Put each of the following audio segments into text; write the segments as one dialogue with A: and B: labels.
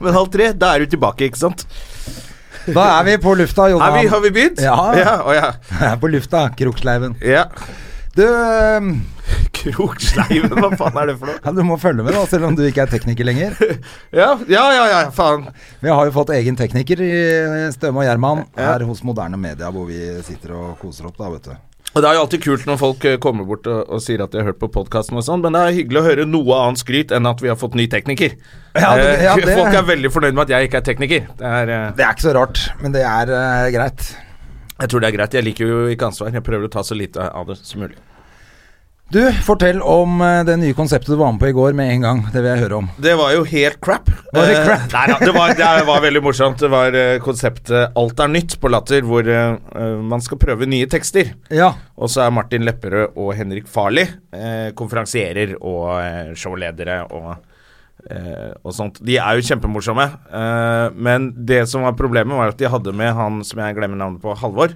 A: Men halv tre, da er du tilbake, ikke sant?
B: Da er vi på lufta, Jonan.
A: Vi, har vi begynt?
B: Ja.
A: ja, å ja.
B: Jeg er på lufta, Kroksleiven.
A: ja.
B: Du, um,
A: Kroksleiven, hva faen er det for noe?
B: ja, du må følge med, da, selv om du ikke er tekniker lenger.
A: Ja, ja, ja, ja faen.
B: Vi har jo fått egen tekniker i Støme og Gjerman her hos Moderne Media, hvor vi sitter og koser opp, da, vet du.
A: Og Det er jo alltid kult når folk eh, kommer bort og, og sier at de har hørt på podkasten og sånn, men det er hyggelig å høre noe annet skryt enn at vi har fått ny tekniker.
B: Ja, det-
A: Eh,
B: ja, det-
A: Folk er veldig fornøyd med at jeg ikke er tekniker. Det er, eh,
B: Det er ikke så rart, men det er uh, greit.
A: jeg tror det er greit. Jeg liker jo ikke ansvar. Jeg prøver å ta så lite av det som mulig.
B: Du, fortell om øh, det nye konseptet du var med på i går med en gang. Det vil jeg høre om.
A: Det var jo helt crap.
B: Var det
A: Eh,
B: crap?
A: nei det var, det var veldig morsomt. Det var eh, konseptet Alt er nytt på Latter, hvor eh, eh, man skal prøve nye tekster.
B: Ja.
A: Og så er Martin Lepperød og Henrik Farli eh, konferansierer og eh, showledere og, eh, og sånt. De er jo kjempemorsomme. Eh, men det som var problemet, var at de hadde med han som jeg glemmer navnet på, Halvor.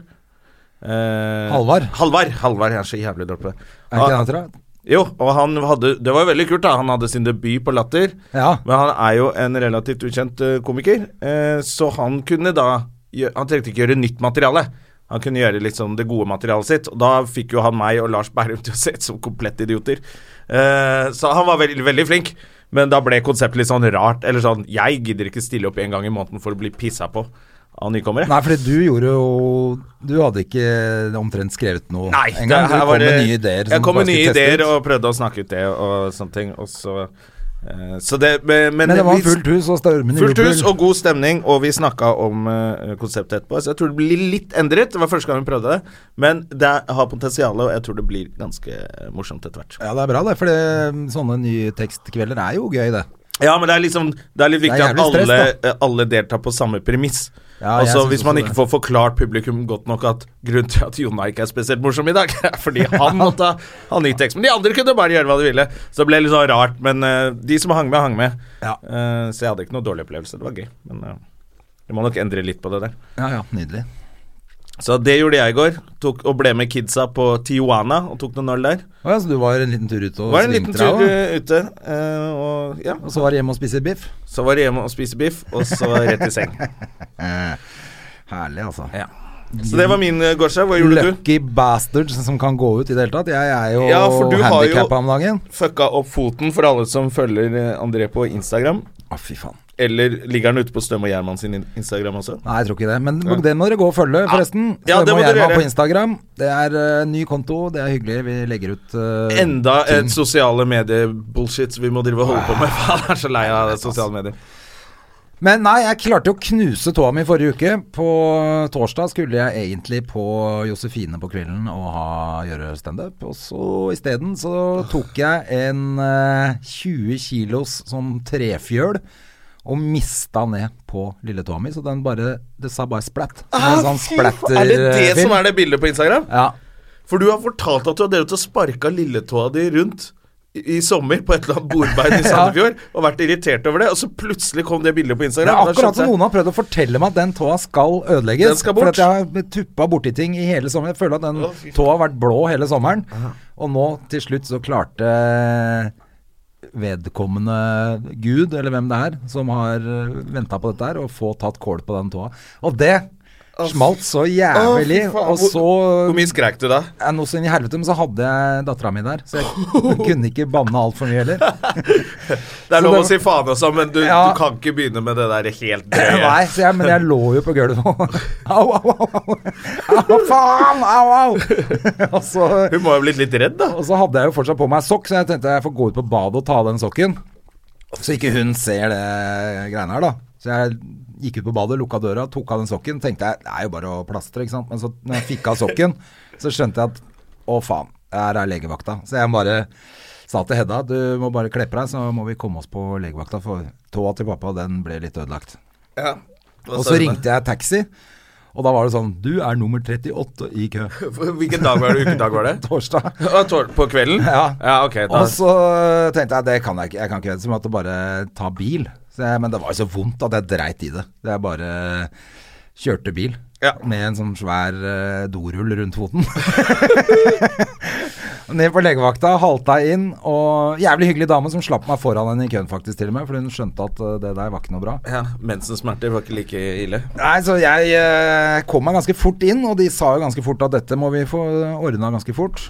A: Eh,
B: Halvard?
A: Halvard. Halvard, jeg er så jævlig dårlig på det.
B: Er ikke det
A: Ah,
B: han tror jeg?
A: jo, og han hadde Det var jo veldig kult, da. Han hadde sin debut på Latter.
B: Ja.
A: Men han er jo en relativt ukjent eh, komiker, eh, så han kunne da Han trengte ikke gjøre nytt materiale. Han kunne gjøre litt sånn det gode materialet sitt. Og da fikk jo han meg og Lars Berrum til å se ut som komplette idioter. Eh, så han var veldig, veldig flink. Men da ble konseptet litt sånn rart. Eller sånn Jeg gidder ikke stille opp en gang i måneden for å bli pissa på av nykommere.
B: Nei, fordi du gjorde jo Du hadde ikke omtrent skrevet noe
A: Nei,
B: en gang. Du kom med nye ideer.
A: Jeg kom med nye ideer og prøvde å snakke ut det og sånne ting. Og så, eh, så det, men,
B: Men det var fullt hus og stormen
A: Fullt
B: jubel.
A: hus og god stemning, og vi snakka om uh, konseptet etterpå. Så jeg tror det blir litt endret. Det var første gang vi prøvde det. Men det har potensial, og jeg tror det blir ganske morsomt etter hvert.
B: Ja, det er bra, det. For sånne nye tekstkvelder er jo gøy, det.
A: Ja, men det er liksom Det er litt viktig
B: Det er
A: at
B: alle, stress,
A: alle, eh, deltar på samme premiss.
B: Ja,
A: og så Hvis man ikke får forklart publikum godt nok at grunnen til at Jonna ikke er spesielt morsom i dag, er fordi han måtte ha ny tekst. Men de andre kunne bare gjøre hva de ville. Så det ble litt sånn rart. Men uh, de som hang med, hang med.
B: Ja.
A: Uh, så jeg hadde ikke noe dårlig opplevelse. Det var gøy. Men uh, jeg må nok endre litt på det der.
B: Ja, ja, nydelig.
A: Så det gjorde jeg i går. Tok, og ble med kidsa på Tijuana og tok noen øl der.
B: Oh, ja, så du var en liten tur ute og
A: Var en liten tur eh, ute. uh, og ja,
B: Og så var det hjemme og spise biff?
A: så var det hjemme og spise biff, og så rett i seng.
B: Herlig, altså.
A: Ja. Så det var min uh, gårsdag. Hva gjorde du?
B: Lucky bastards som kan gå ut i det hele tatt. Jeg er jo
A: Ja,
B: handikappa om dagen.
A: Fucka opp foten for alle som følger eh, André på Instagram.
B: Å, fy faen.
A: Eller ligger den ute på Støm og Gjerman sin Instagram også?
B: Nei, jeg tror ikke det. Men det må dere gå og følge, forresten.
A: Ja, Støm
B: og Gjerman på Instagram. Det er uh, ny konto, det er hyggelig. Vi legger ut uh,
A: Enda
B: ting.
A: et sosiale medier-bullshit vi må drive og holde på med. Faen, jeg er så lei av sosiale medier.
B: Men nei, jeg klarte å knuse tåa mi forrige uke. På torsdag skulle jeg egentlig på Josefine på kvelden og ha, gjøre standup. Og så isteden så tok jeg en uh, 20 kilos sånn trefjøl og mista ned på lilletåa mi. Så den bare Det sa bare splatt. Som sånn splatter
A: Ah, er det det
B: film.
A: som er det bildet på Instagram?
B: Ja.
A: For du har fortalt at du har drevet og sparka lilletåa di rundt i, i sommer på et eller annet bordbein i Sandefjord og vært irritert over det, og så plutselig kom det bildet på
B: Det
A: Instagram.
B: er akkurat som noen har prøvd å fortelle meg at den tåa skal ødelegges.
A: Den skal bort.
B: For at jeg har tuppa borti ting i hele sommer. Jeg føler at den tåa har vært blå hele sommeren. Og nå til slutt så klarte vedkommende gud, eller hvem det er, som har venta på dette her, og få tatt kål på den tåa. Og det smalt så jævlig.
A: Å,
B: og så
A: Hvor mye skrek du da?
B: Noe så inn i helvete, men så hadde jeg dattera mi der, så jeg kunne ikke banne altfor mye heller.
A: Det er lov
B: det
A: å si faen også, men du,
B: Ja.
A: du kan ikke begynne med det der helt drøye.
B: Nei, så jeg, men jeg lå jo på gulvet nå. Au, au, au! Au, faen! Au, au! så,
A: Hun må ha blitt litt redd, da.
B: og så hadde jeg jo fortsatt på meg sokk, så jeg tenkte jeg får gå ut på badet og ta av den sokken. Så ikke hun ser det greiene her, da. Så jeg gikk ut på badet, lukka døra, tok av den sokken. Tenkte jeg det er jo bare å plastre, ikke sant. Men så når jeg fikk av sokken, så skjønte jeg at å faen, her er legevakta. Så jeg bare sa til Hedda du må bare kle på deg, så må vi komme oss på legevakta. For tåa til pappa, den ble litt ødelagt.
A: Ja.
B: Og så ringte jeg taxi, og da var det sånn Du er nummer 38 i kø.
A: Hvilken dag var det? Ukedag var det?
B: Torsdag.
A: På kvelden?
B: Ja.
A: ja ok. Da.
B: Og så tenkte jeg det kan jeg ikke, jeg kan ikke så jeg måtte bare ta bil. Men det var jo så vondt at jeg dreit i det. Det jeg bare kjørte bil
A: Ja.
B: med en sånn svær uh, dorull rundt foten. Ned på legevakta, halta inn, og jævlig hyggelig dame som slapp meg foran henne i køen, faktisk, til og med, for hun skjønte at eh, det der var ikke noe bra.
A: Ja, Mensensmerter var ikke like ille.
B: Nei, så jeg uh, kom meg ganske fort inn, og de sa jo ganske fort at dette må vi få ordna ganske fort.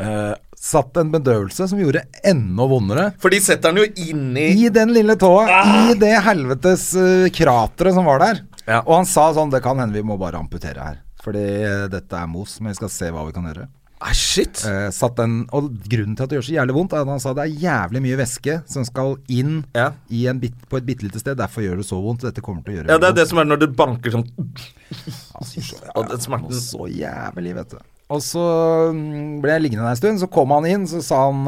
B: Eh, satt en bedøvelse som gjorde enda vondere.
A: For de setter den jo inni
B: I den lille tåa, i det helvetes uh, krateret som var der.
A: Ja.
B: Og han sa sånn Det kan hende vi må bare amputere her. Fordi uh, dette er mos, men vi skal se hva vi kan gjøre.
A: ah, Shit.
B: Uh, satt den, og grunnen til at det gjør så jævlig vondt, er at han sa det er jævlig mye væske som skal inn
A: Ja.
B: i en bit, på et bitte lite sted. Derfor gjør det så vondt. Dette kommer til å gjøre
A: Ja, det er
B: vondt.
A: det som er når det banker sånn
B: vondt.
A: Og den smerten
B: så jævlig, vet du. Og så mm, ble jeg liggende der en stund, så kom han inn, så sa han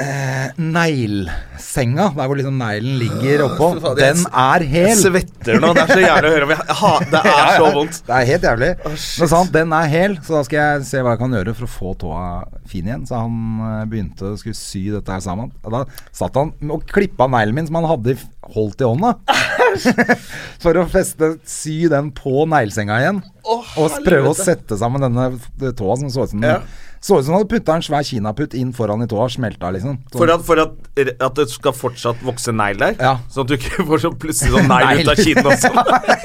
B: eh, Neglesenga, der hvor liksom neglen ligger oppå,
A: fy faen,
B: den
A: er
B: er
A: Jeg
B: hel.
A: svetter nå. Det er så jævlig å høre. Ha- Det er så vondt.
B: Det er helt jævlig.
A: Oh,
B: Men sant, den er hel, så da skal jeg se hva jeg kan gjøre for å få tåa fin igjen. Så han eh, begynte å skulle sy dette her sammen. Og da satt han og klippa neglen min som han hadde holdt i hånda. for å feste, sy den på neglesenga igjen.
A: Oh,
B: og prøve å sette sammen denne tåa som så ut som
A: Ja.
B: Så ut som han hadde putta en svær kinaputt inn foran i tåa, smelta liksom. Sånn.
A: For, at, for at, at det skal fortsatt vokse negl der?
B: Ja.
A: Sånn at du ikke får sånn plutselig sånn negl ut av kinnet også?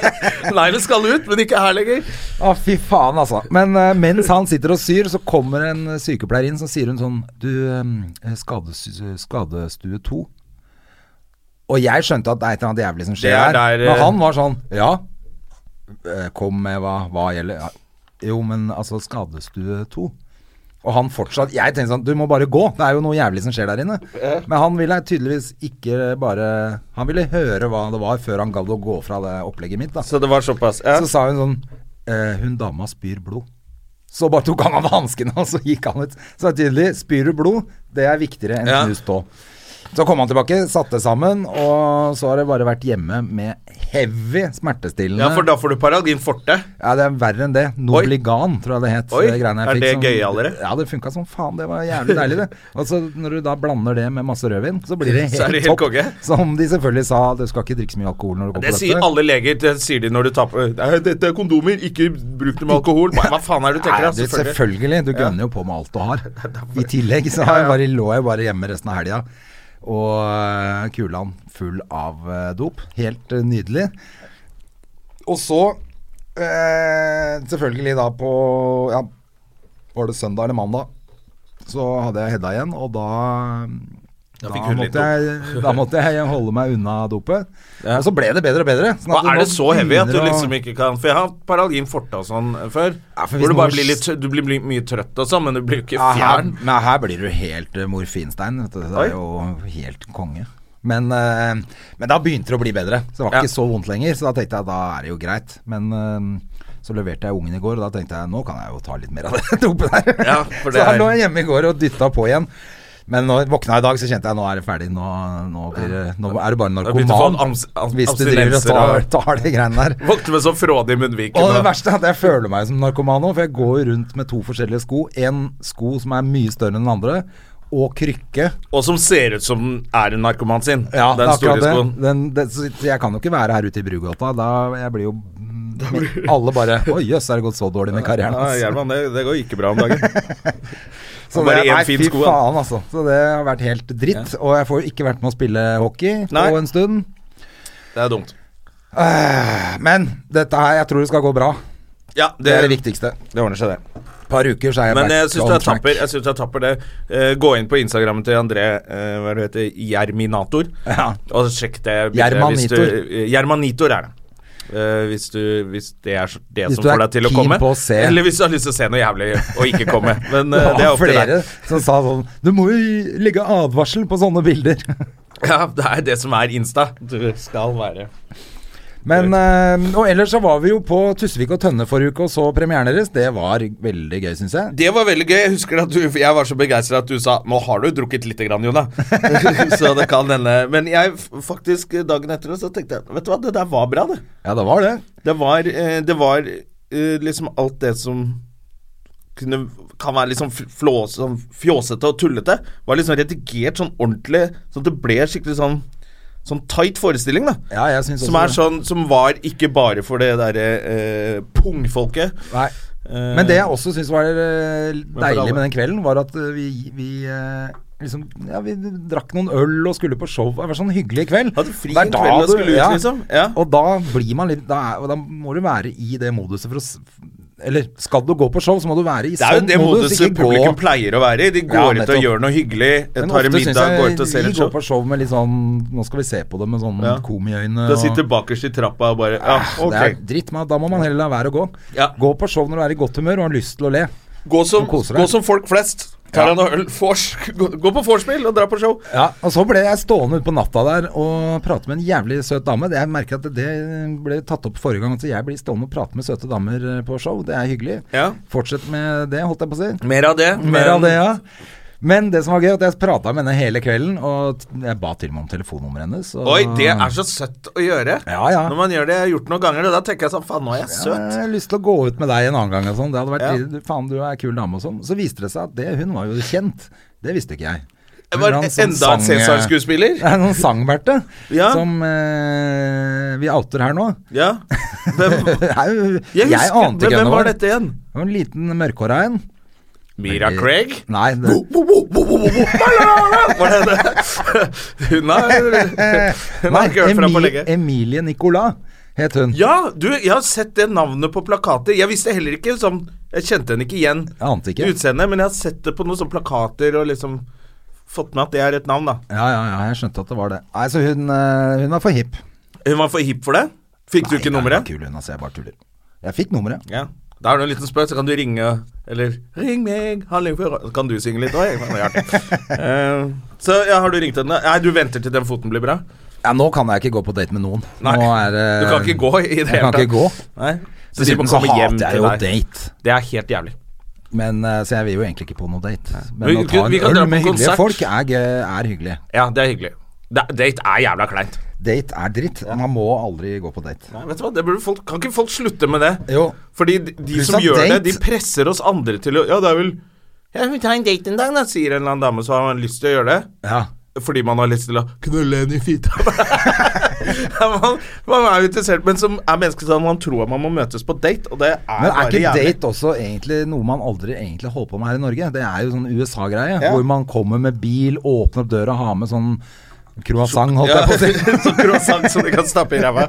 A: Neglen skal ut, men ikke her lenger.
B: Å, fy faen, altså. Men uh, mens han sitter og syr, så kommer en sykepleier inn, så sier hun sånn Du, eh, skades, skadestue to. Og jeg skjønte at det er et eller annet jævlig som skjer
A: er
B: her.
A: der, eh,
B: Men han var sånn Ja, eh, kom med hva, hva gjelder ja. Jo, men altså, skadestue 2. Og han fortsatt Jeg tenkte sånn Du må bare gå. Det er jo noe jævlig som skjer der inne. Men han ville tydeligvis ikke bare Han ville høre hva det var, før han gadd å gå fra det opplegget mitt. da
A: Så det var såpass? Ja.
B: så sa hun sånn eh, Hun dama spyr blod. Så bare tok han av hanskene, og så gikk han ut. Så tydelig, spyr du blod, det er viktigere enn
A: Ja.
B: snus tå. Så kom han tilbake, satte sammen, og så har det bare vært hjemme med heavy smertestillende.
A: ja, for da får du Paralgin forte.
B: Ja, det er verre enn det. Nobligan, tror jeg det het.
A: Oi,
B: det
A: er det
B: som-
A: gøyalere?
B: Ja, det funka som faen. Det var jævlig deilig, det. Og så når du da blander det med masse rødvin, så blir det helt,
A: Så det helt
B: topp.
A: konge.
B: Som de selvfølgelig sa, du skal ikke drikke så mye alkohol når du går
A: Det
B: på
A: sier alle leger. Det sier de når du tar på Dette er kondomer, ikke bruk det med alkohol. Hva faen er det du tenker? Da?
B: du, selvfølgelig. Du gønner jo på med alt du har. I tillegg så har jeg bare, lå jeg bare hjemme resten av helga. Og kulene kulan full av eh, dop. Helt eh, nydelig. Og så, eh, selvfølgelig da på Ja, var det søndag eller mandag? Så hadde jeg Hedda igjen, og da
A: Da
B: da, måtte jeg, da måtte jeg holde meg unna dopet.
A: Ja.
B: Og så ble det bedre og bedre. sånn
A: Hva, er det så heavy at du liksom ikke kan For jeg har Paralgin forte og sånn før.
B: Ja,
A: hvor du bare blir litt Du blir mye trøtt og sånn, men du blir jo ikke
B: Ja, her,
A: fjern.
B: men her blir du helt uh, morfinstein. Vet du. Det er jo helt konge. Men, eh, men da begynte det å bli bedre. Så det var ikke så vondt lenger. Så da tenkte jeg da er det jo greit. Men eh, så leverte jeg ungen i går, og da tenkte jeg nå kan jeg jo ta litt mer av det dopet der.
A: Ja, for det
B: så
A: er-
B: lå jeg hjemme i går og dytta på igjen. Men når jeg våkna i dag, så kjente jeg nå er det ferdig. Nå, nå, det, nå er bare
A: du få
B: narkoman. Hvis du driver og tar, tar de greiene der.
A: Våkne med så frådig i munnviken.
B: Og det verste er at jeg føler meg som narkoman nå, for jeg går rundt med to forskjellige sko. En sko som er mye større enn den andre, og krykke.
A: Og som ser ut som den er en narkoman sin.
B: Ja,
A: den
B: det
A: store skoen.
B: det. Den, det. Så jeg kan jo ikke være her ute i Brugata. Da jeg blir jo Alle bare Oi, jøss, er det gått så dårlig med karrieren
A: Ja,
B: hans?
A: Gjerman, det, det går ikke bra om dagen.
B: Så
A: bare
B: det, nei,
A: fin sko,
B: faen, altså. Så det har vært helt dritt. Og jeg får ikke vært med å spille hockey
A: Nei.
B: på en stund.
A: Det er dumt.
B: Eh, Men dette her, jeg tror det skal gå bra.
A: Ja,
B: Det er det viktigste.
A: Det ordner seg, det.
B: Par uker, så er jeg
A: Men jeg syns du er tapper. Jeg synes du er tapper det. Uh, gå inn på Instagrammen til André uh, Hva det heter Gjerminator.
B: Ja.
A: Og sjekk det. Jermanitor
B: Gjermanitor.
A: hvis eh, Gjermanitor er det. Uh, hvis, du, hvis det er det
B: Hvis
A: som får deg til å komme.
B: på å se-
A: Eller hvis du har lyst til å se noe jævlig og ikke komme. Men uh,
B: Det
A: er opp til
B: flere som sa sånn Du må jo legge advarsel på sånne bilder.
A: Ja, det er det som er Insta. Du skal være
B: Men eh, Og ellers så var vi jo på Tusvik og Tønne forrige uke og så premieren deres. Det var veldig gøy, syns jeg.
A: Det var veldig gøy. Jeg husker at du, jeg var så begeistra at du sa Nå har du drukket lite grann, Jona. så det kan hende. Men jeg faktisk dagen etter så tenkte jeg Vet du hva, det der var bra, det.
B: Ja, det var det.
A: Det var, eh, det var eh, liksom alt det som kunne, kan være liksom flås, sånn fjåsete og tullete, var liksom redigert sånn ordentlig, sånn at det ble skikkelig sånn Sånn tight forestilling, da.
B: Ja, jeg synes
A: Som
B: også
A: er sånn Som var ikke bare for det derre eh, pungfolket.
B: Nei.
A: Eh,
B: Men det jeg også syns var eh, deilig med den kvelden, var at eh, vi, vi liksom Ja, vi drakk noen øl og skulle på show. Det var sånn hyggelig kveld.
A: Hadde fri en kveld
B: du-
A: skulle ut, liksom. Ja.
B: Og da blir man litt da, er, da må du være i det moduset for å Eller skal du gå på show, så må du være i
A: Det er jo
B: sånn
A: det
B: modus.
A: moduset
B: Ikke gå
A: pleier å være i. De
B: Ja,
A: går ut og gjør noe hyggelig,
B: Men
A: tar en middag, går ut og
B: jeg
A: show.
B: vi går på show med litt sånn Nå skal vi se på det med sånn
A: Ja.
B: komiøyne.
A: Da sitter bakerst i trappa og bare Ja,
B: Det er
A: ok.
B: dritt, men da må man heller la være å gå.
A: Ja.
B: Gå på show når du er i godt humør og har lyst til å le.
A: Gå som, gå som folk flest. Tar
B: Ja.
A: noe øl, vors, gå, på vorspiel og dra på show.
B: Ja, og så ble jeg stående ute på natta der og prate med en jævlig søt dame. Det- Jeg merker at det ble tatt opp forrige gang, så jeg blir stående og prate med søte damer eh, på show. Det er hyggelig.
A: Ja.
B: Fortsett med det, holdt jeg på å si.
A: Mer av det.
B: Mer av det, ja. Men det som var gøy, at jeg prata med henne hele kvelden, og jeg ba til og med om telefonnummeret hennes. Og
A: Oi, det er så søtt å gjøre.
B: Ja, ja.
A: Når man gjør det, jeg har gjort noen ganger, det, da tenker jeg sånn Faen, nå er jeg søt
B: Jeg
A: søt.
B: har lyst til å gå ut med deg en annen gang og sånn. Det hadde vært
A: Ja.
B: Faen, du er en kul dame og sånn. Så viste det seg at det, hun var jo kjent. Det visste ikke jeg.
A: Det var enda
B: sånn
A: en
B: sang-
A: Cæsar-skuespiller.
B: Er noen sang-Berthe
A: Ja.
B: som eh, vi outer her nå.
A: Ja. Hvem, jeg
B: jeg,
A: husker,
B: ante ikke
A: hvem
B: hvem
A: var dette igjen?
B: Det var en liten mørkhåra en.
A: Mira Craig?
B: Nei, det,
A: Var det det? Hun har
B: ikke
A: hørt fra på lenge.
B: Emilie Nicolas het hun.
A: Ja, du, jeg har sett det navnet på plakater. Jeg visste heller ikke sånn Jeg kjente henne ikke igjen
B: Jeg ante ikke.
A: utseendet, men jeg har sett det på noen sånne plakater og liksom fått med at det er et navn, da.
B: Ja, ja, ja, jeg skjønte at det var det. Nei, så hun, eh, hun var for hipp.
A: Hun var for hipp for det? Fikk du ikke
B: Nei,
A: nummeret?
B: Hun var kul, hun, altså. Jeg bare tuller. Jeg fikk nummeret.
A: Ja. Da er det en liten spøk, så kan du ringe Eller 'Ring meg, handling Så kan du synge litt òg. uh, så ja, har du ringt henne? Nei, du venter til den foten blir bra?
B: Ja, nå kan jeg ikke gå på date med noen.
A: Nei,
B: det
A: Du kan ikke gå i det hele
B: kan
A: tatt.
B: ikke gå.
A: Nei. Så de
B: Dessuten så hater jeg jo
A: deg.
B: date.
A: Det er helt jævlig.
B: Men, eh, så jeg vil jo egentlig ikke på noe date. Men
A: Vi-
B: å ta en øl
A: på
B: med hyggelige folk er, er hyggelig.
A: Ja, det er hyggelig. Da- Date er jævla kleint.
B: Date er dritt. Man må aldri gå på date.
A: Nei, vet du hva, det burde folk, Kan ikke folk slutte med det?
B: Jo.
A: Fordi de, de som gjør
B: date-
A: det, de presser oss andre til å Ja, det er vel Ja, vi tar en date en dag, da, sier en eller annen dame, så har man lyst til å gjøre det.
B: Ja.
A: Fordi man har lyst til å knulle en i fita. Man, man er jo interessert, men som er menneske sånn, man tror man må møtes på date, og det er,
B: Men er ikke
A: jævlig.
B: date også egentlig noe man aldri egentlig holder på med her i Norge? Det er jo sånn USA-greie,
A: Ja.
B: hvor man kommer med bil, åpner opp døra, har med sånn croissant, holdt
A: Ja,
B: jeg på å si.
A: croissant som du kan stappe i ræva.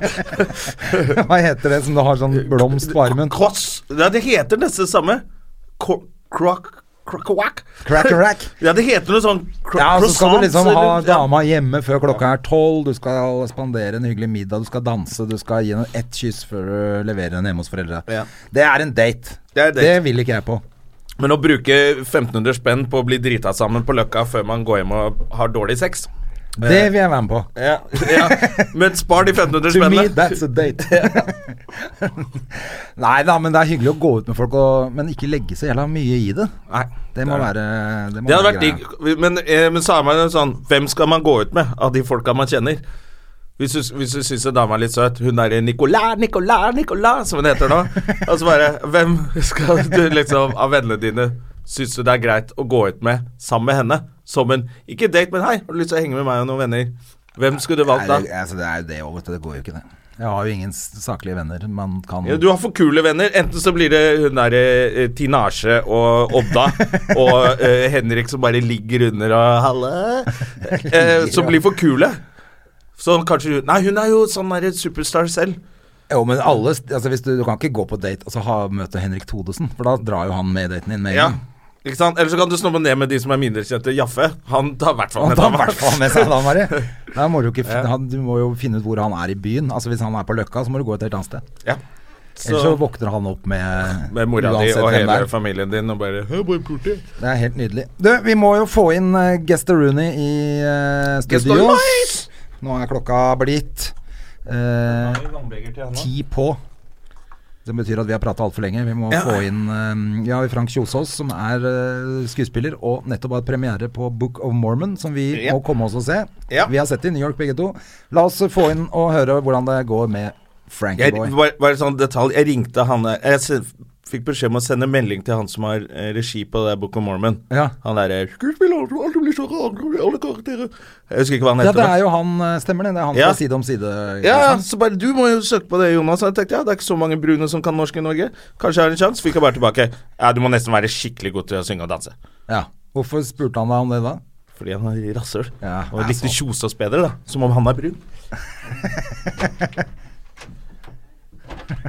B: Hva heter det som du har sånn blomst på armen?
A: Cross Ja, det heter nesten det samme. Croc...
B: Crack-a-rack.
A: Ja, det heter noe sånn
B: Ja, så skal du liksom ha dama hjemme før klokka er tolv, du skal spandere en hyggelig middag, du skal danse, du skal gi henne ett kyss før du leverer henne hjemme hos foreldra.
A: Ja.
B: Det er en date.
A: Det date.
B: Det vil ikke jeg på.
A: Men å bruke 1500 spenn på å bli drita sammen på Løkka før man går hjem og har dårlig sex
B: Det vil jeg være med på.
A: Ja, ja. Men spar de 1500
B: To me, that's a date. Nei da, men det er hyggelig å gå ut med folk, og, men ikke legge så jævla mye i det.
A: Nei,
B: Det må
A: er-
B: være Det, må
A: Det hadde vært digg. Men, eh, men så er man jo sånn Hvem skal man gå ut med av de folka man kjenner? Hvis du, hvis du syns en dame er litt søt, hun er Nicolas, Nicolas, Nicolas, som hun heter nå, og så bare Hvem skal du liksom av vennene dine syns du det er greit å gå ut med sammen med henne? Som en Ikke date, men hei, har du lyst til å henge med meg og noen venner? Hvem skulle du valgt da?
B: Nei, altså, det er jo det òg, vet du. Det går jo ikke, det. Jeg har jo ingen saklige venner man kan
A: Ja, du har for kule venner. Enten så blir det hun derre eh, Tinashe og Odda og eh, Henrik som bare ligger under og Halle. Eh, som blir for kule. Sånn kanskje Nei, hun er jo sånn derre superstar selv.
B: Jo, men alle altså, hvis du, du kan ikke gå på date og så altså, møte Henrik Thodesen, for da drar jo han med daten din med en
A: Ja.
B: gang.
A: Ikke sant? Eller så kan du snobbe ned med de som er mindre kjente. Jaffe. Han tar i hvert fall med
B: seg dama. Da må du,
A: Ja.
B: han, du må jo finne ut hvor han er i byen. Altså Hvis han er på Løkka, så må du gå et helt annet sted.
A: Ja.
B: Ellers så
A: Så
B: våkner han opp med
A: med mora di og hele
B: der.
A: familien din og bare.
B: Det er helt nydelig. Du, vi må jo få inn uh, Gester Rooney i uh, studio. Nå er klokka blitt uh, ti på. Det betyr at vi har prata altfor lenge. Vi må
A: Ja.
B: få inn ja, Vi har Frank Kjosås, som er eh, skuespiller, og nettopp har premiere på Book of Mormon, som vi
A: Ja.
B: må komme oss og se.
A: Ja.
B: Vi har sett det i New York begge to. La oss få inn og høre hvordan det går med Frankie Boy.
A: bare, bare sånn detalj. Jeg ringte han Jeg fikk beskjed om å sende melding til han som har eh, regi på det Book of Mormon.
B: Ja.
A: Han derre karakterer Jeg husker ikke hva han heter.
B: Ja,
A: det
B: er jo han, eh, stemmer det? Det er han
A: Ja.
B: fra Side om side.
A: Ja, ja, så bare Du må jo søke på det, Jonas. Jeg tenkte ja, det er ikke så mange brune som kan norsk i Norge. Kanskje jeg har en sjanse. Fikk jeg bare tilbake. Ja, du må nesten være skikkelig god til å synge og danse.
B: ja. Hvorfor spurte han deg om det da?
A: Fordi han er rasshøl.
B: Ja,
A: og likte Kjosås bedre, da. Som om han er brun.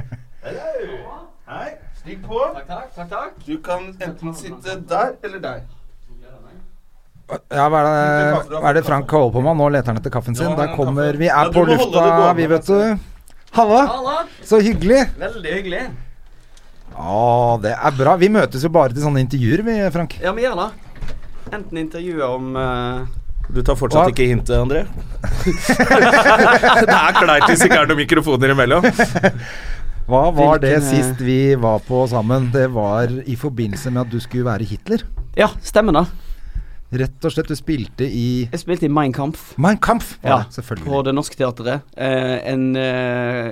A: Stig på.
C: Takk, takk, takk.
A: Du kan enten sitte der eller der.
B: Ja, hva er, det, hva er det Frank holder på med? Nå leter han etter kaffen sin. Der kommer Vi er på lufta, vi, vet du. Halla!
C: Halla.
B: Så hyggelig.
C: Veldig hyggelig.
B: Å, det er bra. Vi møtes jo bare til sånne intervjuer, vi, Frank.
C: Ja, vi gjør det. Enten intervjuer om uh
A: Du tar fortsatt
B: Hva?
A: ikke hintet, André? det er kleint hvis ikke er noen mikrofoner imellom.
B: Hva var det
C: Hvilken, eh,
B: sist vi var på sammen? Det var i forbindelse med at du skulle være Hitler.
C: Ja, stemmer det.
B: Rett og slett, du spilte i
C: Jeg spilte i Mein Kampf.
B: Mein Kampf,
C: Ja,
B: det, selvfølgelig.
C: på Det Norske Teatret. Eh, en eh,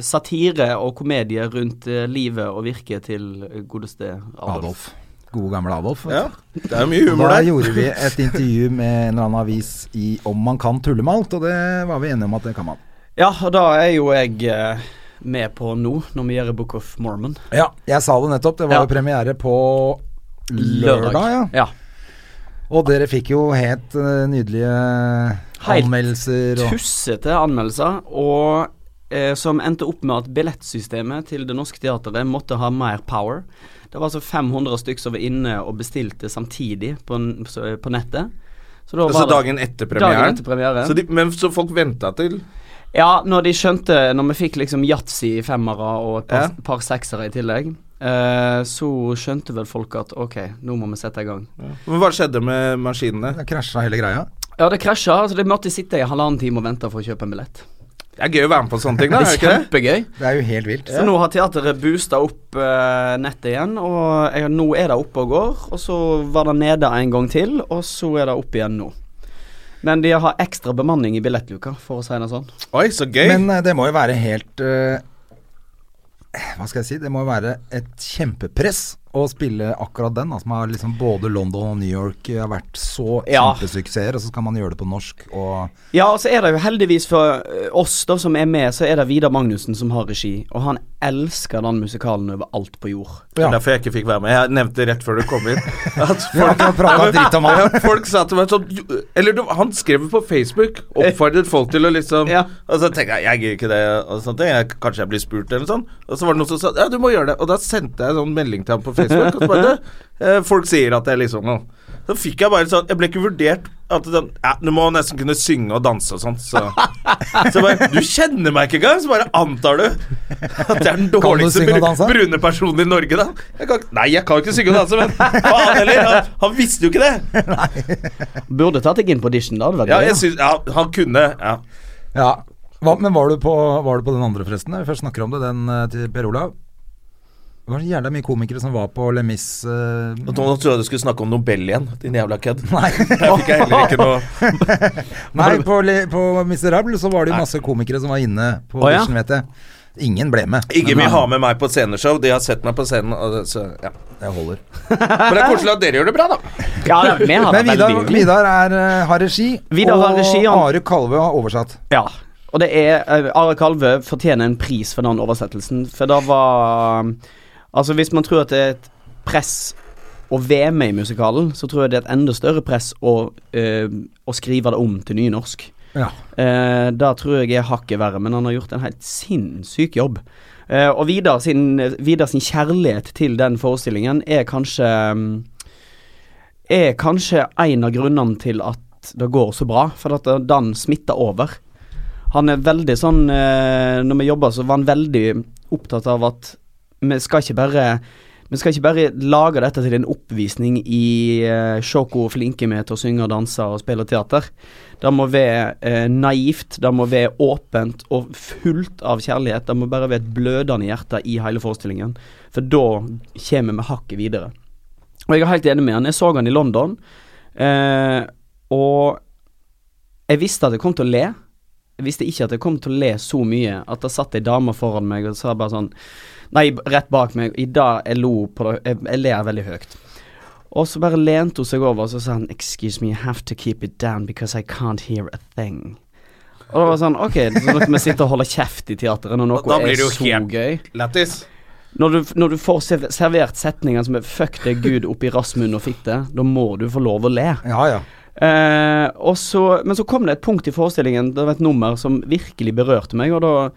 C: satire og komedie rundt eh, livet og virket til godeste Adolf.
B: Adolf. Gode gamle Adolf.
A: Ja, det er mye
B: humor
A: humor
B: Da
A: der.
B: gjorde vi et intervju med en eller annen avis i om man kan tulle med alt, og det var vi enige om at det kan man.
C: Ja, og da er jo jeg eh, med på nå, når vi gjør Book of Mormon.
B: Ja, jeg sa det nettopp. Det var
C: Ja.
B: jo premiere på lørdag, ja.
C: ja.
B: Og dere fikk jo helt eh, nydelige
C: Helt
B: anmeldelser. Helt
C: Tussete anmeldelser, og eh, som endte opp med at billettsystemet til Det Norske Teatret måtte ha mer power. Det var altså 500 stykker som var inne og bestilte samtidig på, på nettet. Så da
A: Altså
C: var det-
A: dagen etter premieren.
C: Dagen etter premieren.
A: Så de, men så folk venta til
C: Ja, når de skjønte Når vi fikk liksom yatzy i femmere og et par,
A: Ja.
C: par seksere i tillegg, eh, så skjønte vel folk at ok, nå må vi sette i gang.
A: Men hva skjedde med maskinene?
B: det krasja hele greia.
C: Ja, det krasja. Altså, de måtte sitte i halvannen time og vente for å kjøpe en billett.
A: Det er gøy å være med på sånne ting, da.
C: Det
A: er
C: kjempegøy.
B: Det er jo helt vilt.
C: Så nå har teateret boosta opp uh, nettet igjen, og jeg, nå er det oppe og går. Og så var det nede en gang til, og så er det opp igjen nå. Men de har ekstra bemanning i billettluka, for å si det sånn.
A: Oi, så gøy.
B: Men eh, det må jo være helt uh, Hva skal jeg si? Det må jo være et kjempepress å spille akkurat den. Altså, som har liksom både London og New York har vært så
C: Ja.
B: kjempesuksesser, og så skal man gjøre det på norsk og
C: Ja, og så er det jo heldigvis for eh, oss da som er med, så er det Vidar Magnussen som har regi, og han elsker den musikalen over alt på jord.
A: Det er Derfor jeg ikke fikk være med. Jeg nevnte rett før du kom inn at
B: folk.
A: Ja, folk sa til meg sånn Eller du, han skrev på Facebook, oppfordret folk til å liksom
C: Ja.
A: Og så tenkte jeg jeg gir ikke det, og sånt, jeg, kanskje jeg blir spurt eller sånn. Og så var det noen som sa ja, du må gjøre det. Og da sendte jeg en sånn melding til ham på Facebook. Og så bare, eh, folk sier at jeg liksom noe. Så fikk jeg bare sånn Jeg ble ikke vurdert at den, ja, Du må nesten kunne synge og danse og sånt, så Så bare Du kjenner meg ikke engang, så bare antar du at jeg er den dårligste brune personen i Norge, da. Jeg kan, nei, jeg kan ikke synge og danse, men faen heller. Han, han visste jo ikke det. Nei.
C: Burde tatt deg inn på audition, da.
A: Ja, jeg synes, ja, han kunne ja.
B: Ja. Hva, men var du, på, var du på den andre, forresten? Vi først snakker om det, den eh, til Per Olav. Det var så jævla mye komikere som var på Le Mis Uh,
A: Nå trodde jeg du skulle snakke om Nobel igjen, din jævla kødd.
B: Nei.
A: Der fikk jeg heller ikke noe
B: Nei, på, på Miserable så var det jo masse komikere som var inne på
C: Å,
B: audition, vet jeg. Ingen ble med.
A: Ingen
B: Men,
A: vil ha med meg på sceneshow. De har sett meg på scenen, og så ja.
B: Jeg holder.
A: Men det er koselig at dere gjør det bra, da.
C: Ja, det
B: Men Vidar. Vidar er, eh, har regi,
C: Vidar har regi,
B: og
C: han-
B: Are Kalve har oversatt.
C: Ja. Og det er eh, Are Kalve fortjener en pris for den oversettelsen, for det var Altså, hvis man tror at det er et press å være med i musikalen, så tror jeg det er et enda større press å, øh, å skrive det om til nynorsk.
B: Ja.
C: Eh, da tror jeg er hakket verre, men han har gjort en helt sinnssyk jobb. Eh, og Vidar sin, Vidar sin kjærlighet til den forestillingen er kanskje mm, Er kanskje en av grunnene til at det går så bra, for at den smitter over. Han er veldig sånn eh, Når vi jobba, så var han veldig opptatt av at vi skal ikke bare vi skal ikke bare lage dette til en oppvisning i uh, se hvor flinke vi er til å synge og danse og spille teater. Det må være uh, naivt, det må være åpent og fullt av kjærlighet. Det må bare være et blødende hjerte i hele forestillingen, for da kommer vi hakket videre. Og jeg er helt enig med han. Jeg så han i London, uh, og jeg visste at jeg kom til å le. Jeg visste ikke at jeg kom til å le så mye at det satt ei dame foran meg og sa bare sånn Nei, rett bak meg. I dag jeg lo på det Jeg, jeg ler veldig høyt. Og så bare lente hun seg over og så sa han Excuse me, you have to keep it down because I can't hear a thing. Og det var sånn Ok, så kan vi sitte og holde kjeft i teateret når noe
A: Da blir
C: er
A: det jo
C: så
A: helt-
C: gøy.
A: Lættis.
C: Når du, når du får servert setninger som er 'fuck deg Gud' oppi rassmunn og fitte, da må du få lov å le.
B: Ja, ja.
C: Eh, og så, men så kom det et punkt i forestillingen, det var et nummer som virkelig berørte meg, og da,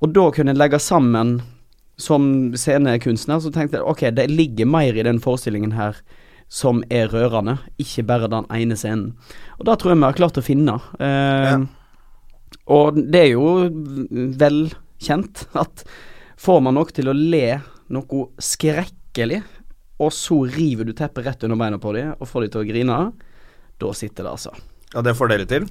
C: og da kunne jeg legge sammen som scenekunstner, så tenkte jeg ok, det ligger mer i den forestillingen her som er rørende, ikke bare den ene scenen. Og da tror jeg vi har klart å finne. Eh, Og det er jo velkjent at får man noe til å le noe skrekkelig, og så river du teppet rett under beina på dem og får dem til å grine, da sitter det altså.
A: Ja, det får dere til?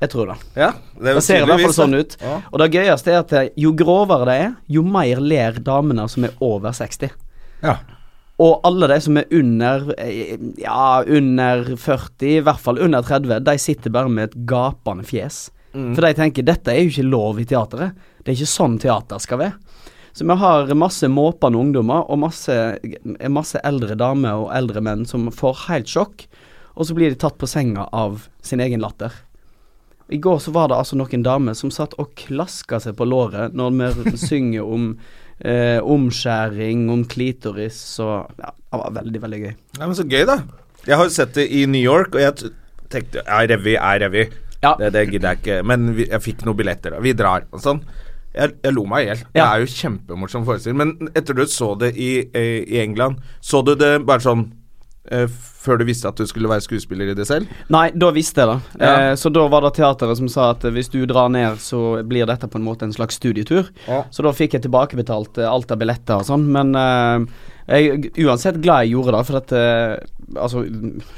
C: Jeg tror det.
A: Ja, det,
C: Det ser i hvert fall sånn ut.
A: Ja.
C: Og det gøyeste er at eh, jo grovere det er, jo mer ler damene som er over 60.
B: ja.
C: Og alle de som er under eh, Ja, under 40, i hvert fall under 30, de sitter bare med et gapende fjes. For de tenker dette er jo ikke lov i teateret. Det er ikke sånn teater skal være. Så vi har masse måpende ungdommer og masse, masse eldre damer og eldre menn som får helt sjokk, og så blir de tatt på senga av sin egen latter. I går så var det altså noen damer som satt og klaska seg på låret når vi synger om eh, omskjæring, om klitoris og Ja, det var veldig, veldig gøy.
A: Ja, men så gøy, da. Jeg har jo sett det i New York, og jeg t- tenkte Ja, revy er revy.
C: Ja.
A: Det, det gidder jeg ikke. Men vi, jeg fikk noen billetter, og vi drar og sånn. Jeg, jeg lo meg i hjel. Det
C: Ja.
A: er jo kjempemorsom forestilling. Men etter du så det i, eh, i England, så du det bare sånn før du visste at du skulle være skuespiller i det selv?
C: Nei, da visste jeg det.
A: Ja.
C: Eh, så da var det teateret som sa at eh, hvis du drar ned, så blir dette på en måte en slags studietur.
A: Ja.
C: Så da fikk jeg tilbakebetalt eh, alt av billetter og sånn, men eh, jeg er uansett glad jeg gjorde det, for at eh, Altså,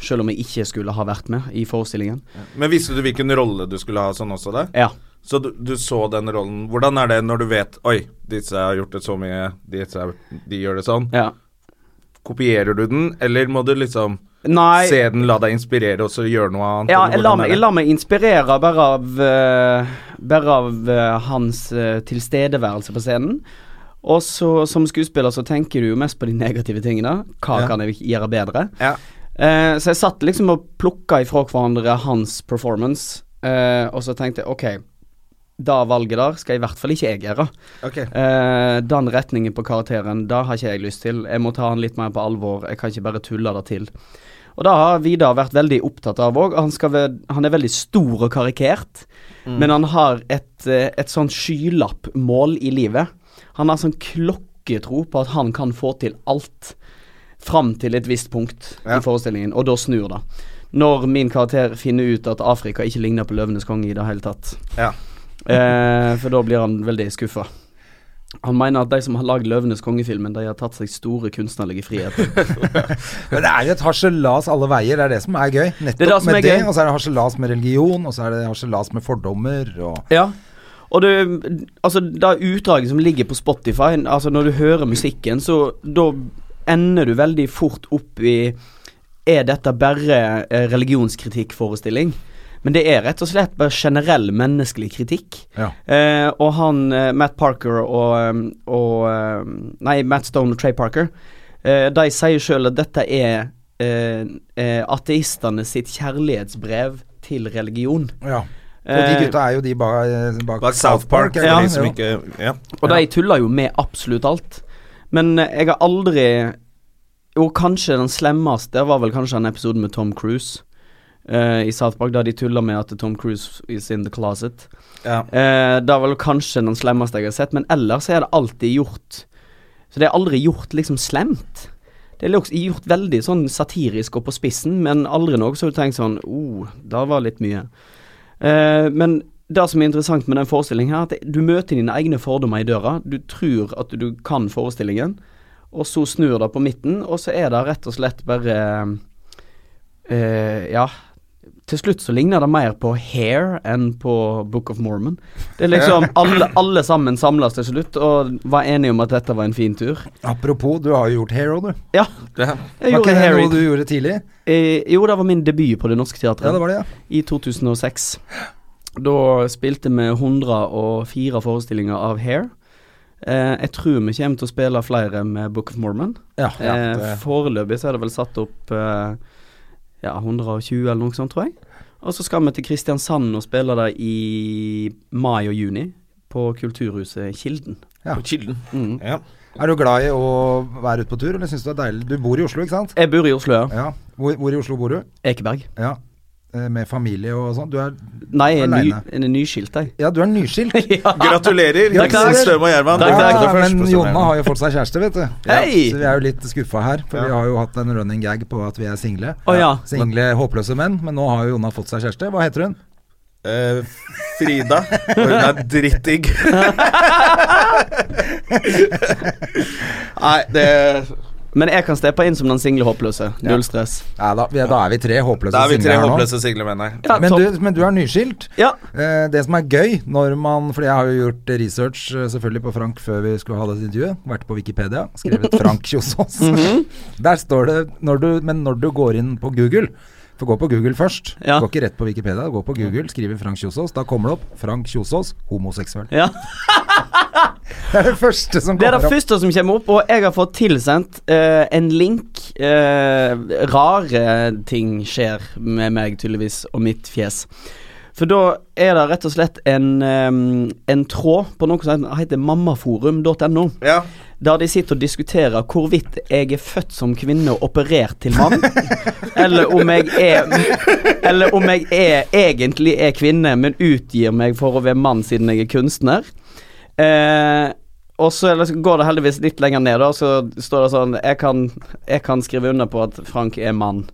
C: selv om jeg ikke skulle ha vært med i forestillingen.
A: Men visste du hvilken rolle du skulle ha sånn også, da?
C: Ja.
A: Så du, du så den rollen. Hvordan er det når du vet Oi, disse har gjort det så mye, disse, de gjør det sånn.
C: ja.
A: Kopierer du den, eller må du liksom
C: Nei
A: se den, la deg inspirere, og så gjøre noe annet?
C: Ja,
A: la
C: jeg lar meg, jeg lar meg inspirere bare av uh, Bare av uh, hans uh, tilstedeværelse på scenen. Og så som skuespiller så tenker du jo mest på de negative tingene. Hva
A: Ja.
C: kan jeg gjøre bedre?
A: Ja.
C: Så jeg satt liksom og plukka ifra hverandre hans performance, og så tenkte jeg ok, da valget der skal i hvert fall ikke jeg gjøre.
A: Ok.
C: Eh, den retningen på karakteren, da har ikke jeg lyst til. Jeg må ta han litt mer på alvor. Jeg kan ikke bare tulle det til. Og det har Vidar vært veldig opptatt av òg. Han, han er veldig stor og karikert, men han har et, eh, et sånn skylappmål i livet. Han har sånn klokketro på at han kan få til alt fram til et visst punkt
A: Ja.
C: i forestillingen, og da snur det. Når min karakter finner ut at Afrika ikke ligner på Løvenes konge i det hele tatt.
A: Ja.
C: Eh, for da blir han veldig skuffa. Han mener at de som har lagd Løvenes konge-filmen, de har tatt seg store kunstnerlige friheter.
B: Men det er jo et harselas alle veier, det er det som er gøy. Nettopp
C: Det er det som
B: med
C: er
B: det, og så er det harselas med religion, og så er det harselas med fordommer, og
C: Ja. Og det, altså, det utdraget som ligger på Spotify, altså når du hører musikken, så da ender du veldig fort opp i Er dette bare eh, religionskritikkforestilling? Men det er rett og slett bare generell menneskelig kritikk.
B: Ja.
C: Eh, og han eh, Matt Parker og, eh, og eh, Nei, Matt Stone og Trey Parker, eh, de sier sjøl at dette er eh, eh, ateistene sitt kjærlighetsbrev til religion.
B: ja. Og de gutta er jo de bak, bak,
A: Bak South Park,
C: Ja.
A: de som ikke Ja.
C: Og de tuller jo med absolutt alt. Men jeg har aldri Jo, kanskje den slemmeste var vel kanskje en episode med Tom Cruise eh, i South Park, der de tuller med at Tom Cruise is in the closet.
A: ja.
C: Uh, det er vel kanskje den slemmeste jeg har sett, men ellers er det alltid gjort Så det er aldri gjort liksom slemt. Det er gjort veldig sånn satirisk og på spissen, men aldri noe så du tenker sånn oh, det var litt mye. Uh, men det som er interessant med den forestillingen her, at du møter dine egne fordommer i døra. Du tror at du kan forestillingen, og så snur det på midten, og så er det rett og slett bare uh, Ja, til slutt så ligner det mer på Hair enn på Book of Mormon. Det er liksom alle, alle sammen samles til slutt og var enige om at dette var en fin tur.
B: Apropos, du har jo gjort Hero, du.
C: Ja,
A: Ja.
C: jeg
B: Var ikke det noe du gjorde tidlig?
C: eh, Jo, det var min debut på Det Norske Teatret
B: Ja, det var det, ja.
C: i 2006. Da spilte vi 104 forestillinger av Hair. Eh, jeg tror vi kommer til å spille flere med Book of Mormon.
B: Ja, ja,
C: eh, foreløpig så er det vel satt opp eh, ja, 120 eller noe sånt, tror jeg. Og så skal vi til Kristiansand og spille der i mai og juni. På Kulturhuset Kilden.
B: Ja.
A: På Kilden.
C: Mm.
A: Ja.
B: Er du glad i å være ute på tur, eller syns du det er deilig? Du bor i Oslo, ikke sant?
C: Jeg bor i Oslo, ja.
B: Ja. Hvor, hvor i Oslo bor du?
C: Ekeberg.
B: Ja. Eh, Med familie og sånn? Du er
C: Nei, jeg er, ny, jeg er nyskilt, jeg.
B: Ja, du er nyskilt.
C: ja.
A: Gratulerer, Hilsen. Støm og Gjerman.
C: Takk, takk.
A: er
B: Ja, men Jonna har jo fått seg kjæreste, vet du.
C: Hei!
B: Så vi er jo litt skuffa her, for vi har jo hatt en running gag på at vi er single.
C: Oh, ja.
B: Single, håpløse menn. Men nå har jo Jonna fått seg kjæreste. Hva heter hun?
A: Uh, Frida. Og hun er dritdigg. Nei, det
C: Men jeg kan steppe inn som den single håpløse. Null stress.
B: Ja, da, vi, da er vi tre håpløse
A: Da er vi
B: single
A: tre
B: her nå.
A: håpløse single mener jeg.
C: Ja,
B: Men du, men du er nyskilt.
C: Ja.
B: Eh, det som er gøy når man For jeg har jo gjort research eh, selvfølgelig på Frank før vi skulle ha dette intervjuet. Vært på Wikipedia. Skrevet Frank Kjosås.
C: Mhm.
B: Der står det når du, Men når du går inn på Google For gå på Google først.
C: Ja.
B: Gå ikke rett på Wikipedia. Gå på Google, skriver Frank Kjosås. Da kommer det opp Frank Kjosås, homoseksuell.
C: ja.
B: Det er det første som kommer opp.
C: Det er det
B: opp.
C: første som kommer opp, og jeg har fått tilsendt uh, en link. Uh, rare ting skjer med meg, tydeligvis, og mitt fjes. For da er det rett og slett en, um, en tråd på noe som heter mammaforum.no.
A: Ja.
C: Der de sitter og diskuterer hvorvidt jeg er født som kvinne og operert til mann, eller om jeg er Eller om jeg er, egentlig er kvinne, men utgir meg for å være mann siden jeg er kunstner. Eh, og så går det heldigvis litt lenger ned, da, så står det sånn jeg kan, jeg kan skrive under på at Frank er mann.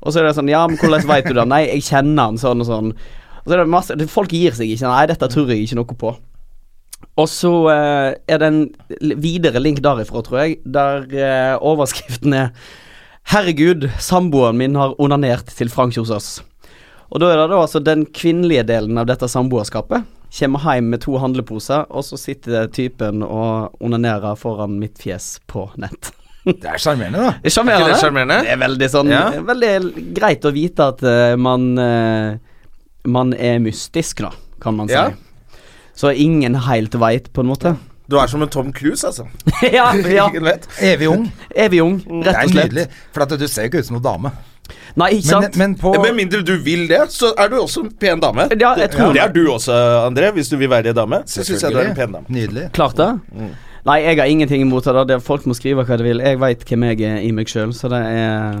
C: Og så er det sånn Ja, men hvordan veit du det? Nei, jeg kjenner han sånn og sånn. Og så er det masse Folk gir seg ikke. Nei, dette tror jeg ikke noe på. Og så eh, er det en videre link derifra, tror jeg, der eh, overskriften er 'Herregud, samboeren min har onanert til Frank Kjosås'. Og da er det da altså den kvinnelige delen av dette samboerskapet. Kommer hjem med to handleposer, og så sitter typen og onanerer foran mitt fjes på nett.
B: Det er sjarmerende, da.
C: Det er
A: Er det charmerende?
C: Det er veldig sånn
A: Ja.
C: Veldig greit å vite at uh, man uh, Man er mystisk, da, kan man si.
A: Ja.
C: Så ingen helt veit, på en måte.
A: Du er som en Tom Cruise, altså.
C: ja, ja.
B: Evig ung.
C: Evig ung,
B: Det
C: rett
B: er
C: og slett.
B: nydelig. For at du ser jo ikke ut som noen dame.
C: Nei, ikke
B: Men,
C: sant?
B: men på
A: Med mindre du vil det, så er du også en pen dame.
C: Ja, jeg tror
A: det er du også, André. Hvis du vil være en dame, så syns jeg du er en pen dame.
B: Nydelig.
C: Klart det. Nei, jeg har ingenting imot det. Det er Folk må skrive hva de vil. Jeg veit hvem jeg er i meg sjøl, så det er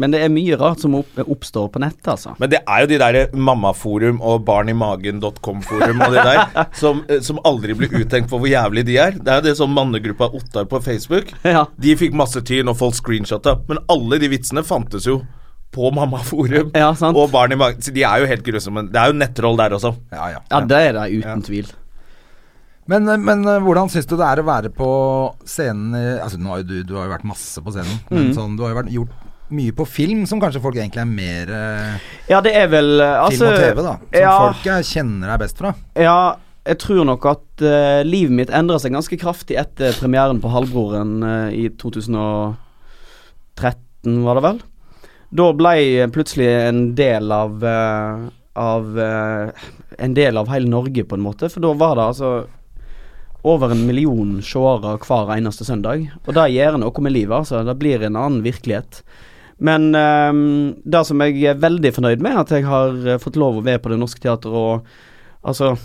C: Men det er mye rart som opp, oppstår på nettet, altså.
A: Men det er jo de der mammaforum og barnimagen.com-forum og de der som, eh, som aldri blir uttenkt for hvor jævlig de er. Det er jo det sånn mannegruppa Ottar på Facebook.
C: Ja.
A: De fikk masse tyn, og folk screenshotta. Men alle de vitsene fantes jo på mammaforum
C: Ja,
A: og barn i magen. De er jo helt grusomme. Det er jo nettroll der også.
B: Ja, ja.
C: Ja, det er det uten tvil.
B: Men, men eh, hvordan syns du det er å være på scenen Altså, nå har jo du, du har jo vært masse på scenen,
C: Mm.
B: men sånn, du har jo vært, gjort mye på film, som kanskje folk egentlig er mer eh,
C: Ja, det er vel altså,
B: Film
C: altså,
B: og TV, da. Som
C: ja,
B: folk eh, kjenner deg best fra.
C: Ja, jeg tror nok at uh, livet mitt endra seg ganske kraftig etter premieren på Halvbroren uh, i 2013, var det vel. Da ble jeg plutselig en del av eh, av eh, En del av hele Norge, på en måte. For da var det altså over en million seere hver eneste søndag. Og det gjør noe med livet, altså. Det blir en annen virkelighet. Men eh, det som jeg er veldig fornøyd med, at jeg har fått lov å være på Det Norske Teatret og altså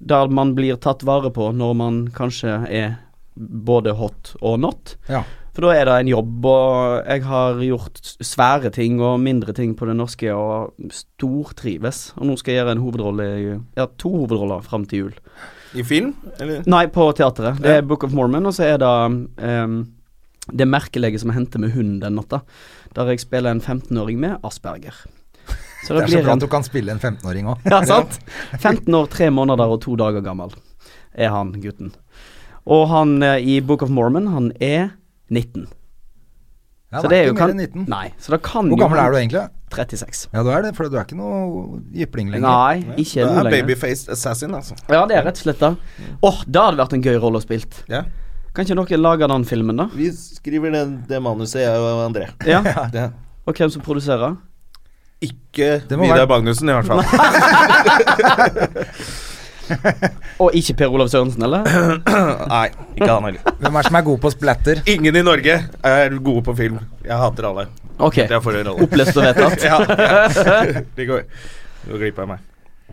C: Der man blir tatt vare på når man kanskje er både hot og not.
B: Ja.
C: For da er det en jobb, og jeg har gjort svære ting og mindre ting på Det Norske og stortrives. Og nå skal jeg gjøre en hovedrolle Ja, to hovedroller fram til jul.
A: I film? Eller?
C: Nei, på teatret. Det er Book of Mormon, og så er det um, Det merkelegget som hendte med hunden den natta. Der jeg spiller en 15-åring med asperger. Så
B: Det er så bra at du kan spille en 15-åring òg.
C: Ja, sant? 15 år, 3 måneder og 2 dager gammel er han gutten. Og han eh, i Book of Mormon, han er 19.
B: Ja,
C: så
B: det er
C: jo
B: ikke mer enn 19.
C: Nei, så det kan
B: Hvor
C: jo
B: gammel er du egentlig?
C: 36.
B: Ja, du er det, for du er ikke noe jypling lenger.
C: Nei, ikke
A: Det er
C: lenger.
A: babyfaced assassin, altså.
C: Ja, det er rett og slett det. Åh, det hadde vært en gøy rolle å spilt.
A: Ja.
C: Kan ikke dere lage den filmen, da?
A: Vi skriver det, det manuset, jeg og André.
C: Ja.
A: ja.
C: Og hvem som produserer?
A: Ikke Vidar
B: være-
A: Magnussen, i hvert fall.
C: Og ikke Per Olav Sørensen, eller?
A: Nei, ikke han heller.
B: Hvem er det som er god på splatter?
A: Ingen i Norge er gode på film. Jeg hater alle.
C: Ok, opplest og vedtatt.
A: ja, ja. De går, går glipp av meg.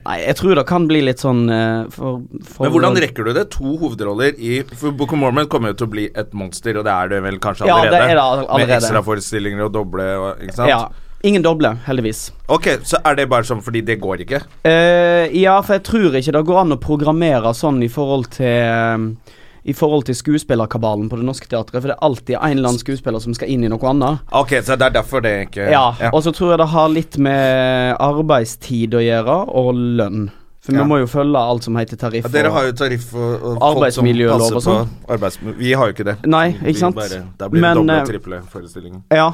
C: Nei, jeg tror det kan bli litt sånn uh, for, for
A: Men hvordan rekker du det? To hovedroller i For Book of Mormon kommer jo til å bli et monster, og det er det vel kanskje allerede?
C: Ja, det er det allerede.
A: Med ekstraforestillinger og doble og Ikke sant?
C: Ja. Ingen doble, heldigvis.
A: Ok, så er det bare sånn fordi det går ikke?
C: Uh, ja, for jeg tror ikke det går an å programmere sånn i forhold til I forhold til skuespillerkabalen på Det Norske Teatret, for det er alltid en eller annen skuespiller som skal inn i noe annet.
A: Ok, så det er derfor det ikke
C: Ja, og så tror jeg det har litt med arbeidstid å gjøre, og lønn. For
A: Ja.
C: vi må jo følge alt som heter tariff.
A: Ja, dere har jo tariff og, og
C: Arbeidsmiljølov og sånn.
A: Vi har jo ikke det.
C: Nei, ikke sant?
A: Bare, der blir det doble
C: eh,
A: og triple forestillinger.
C: Ja.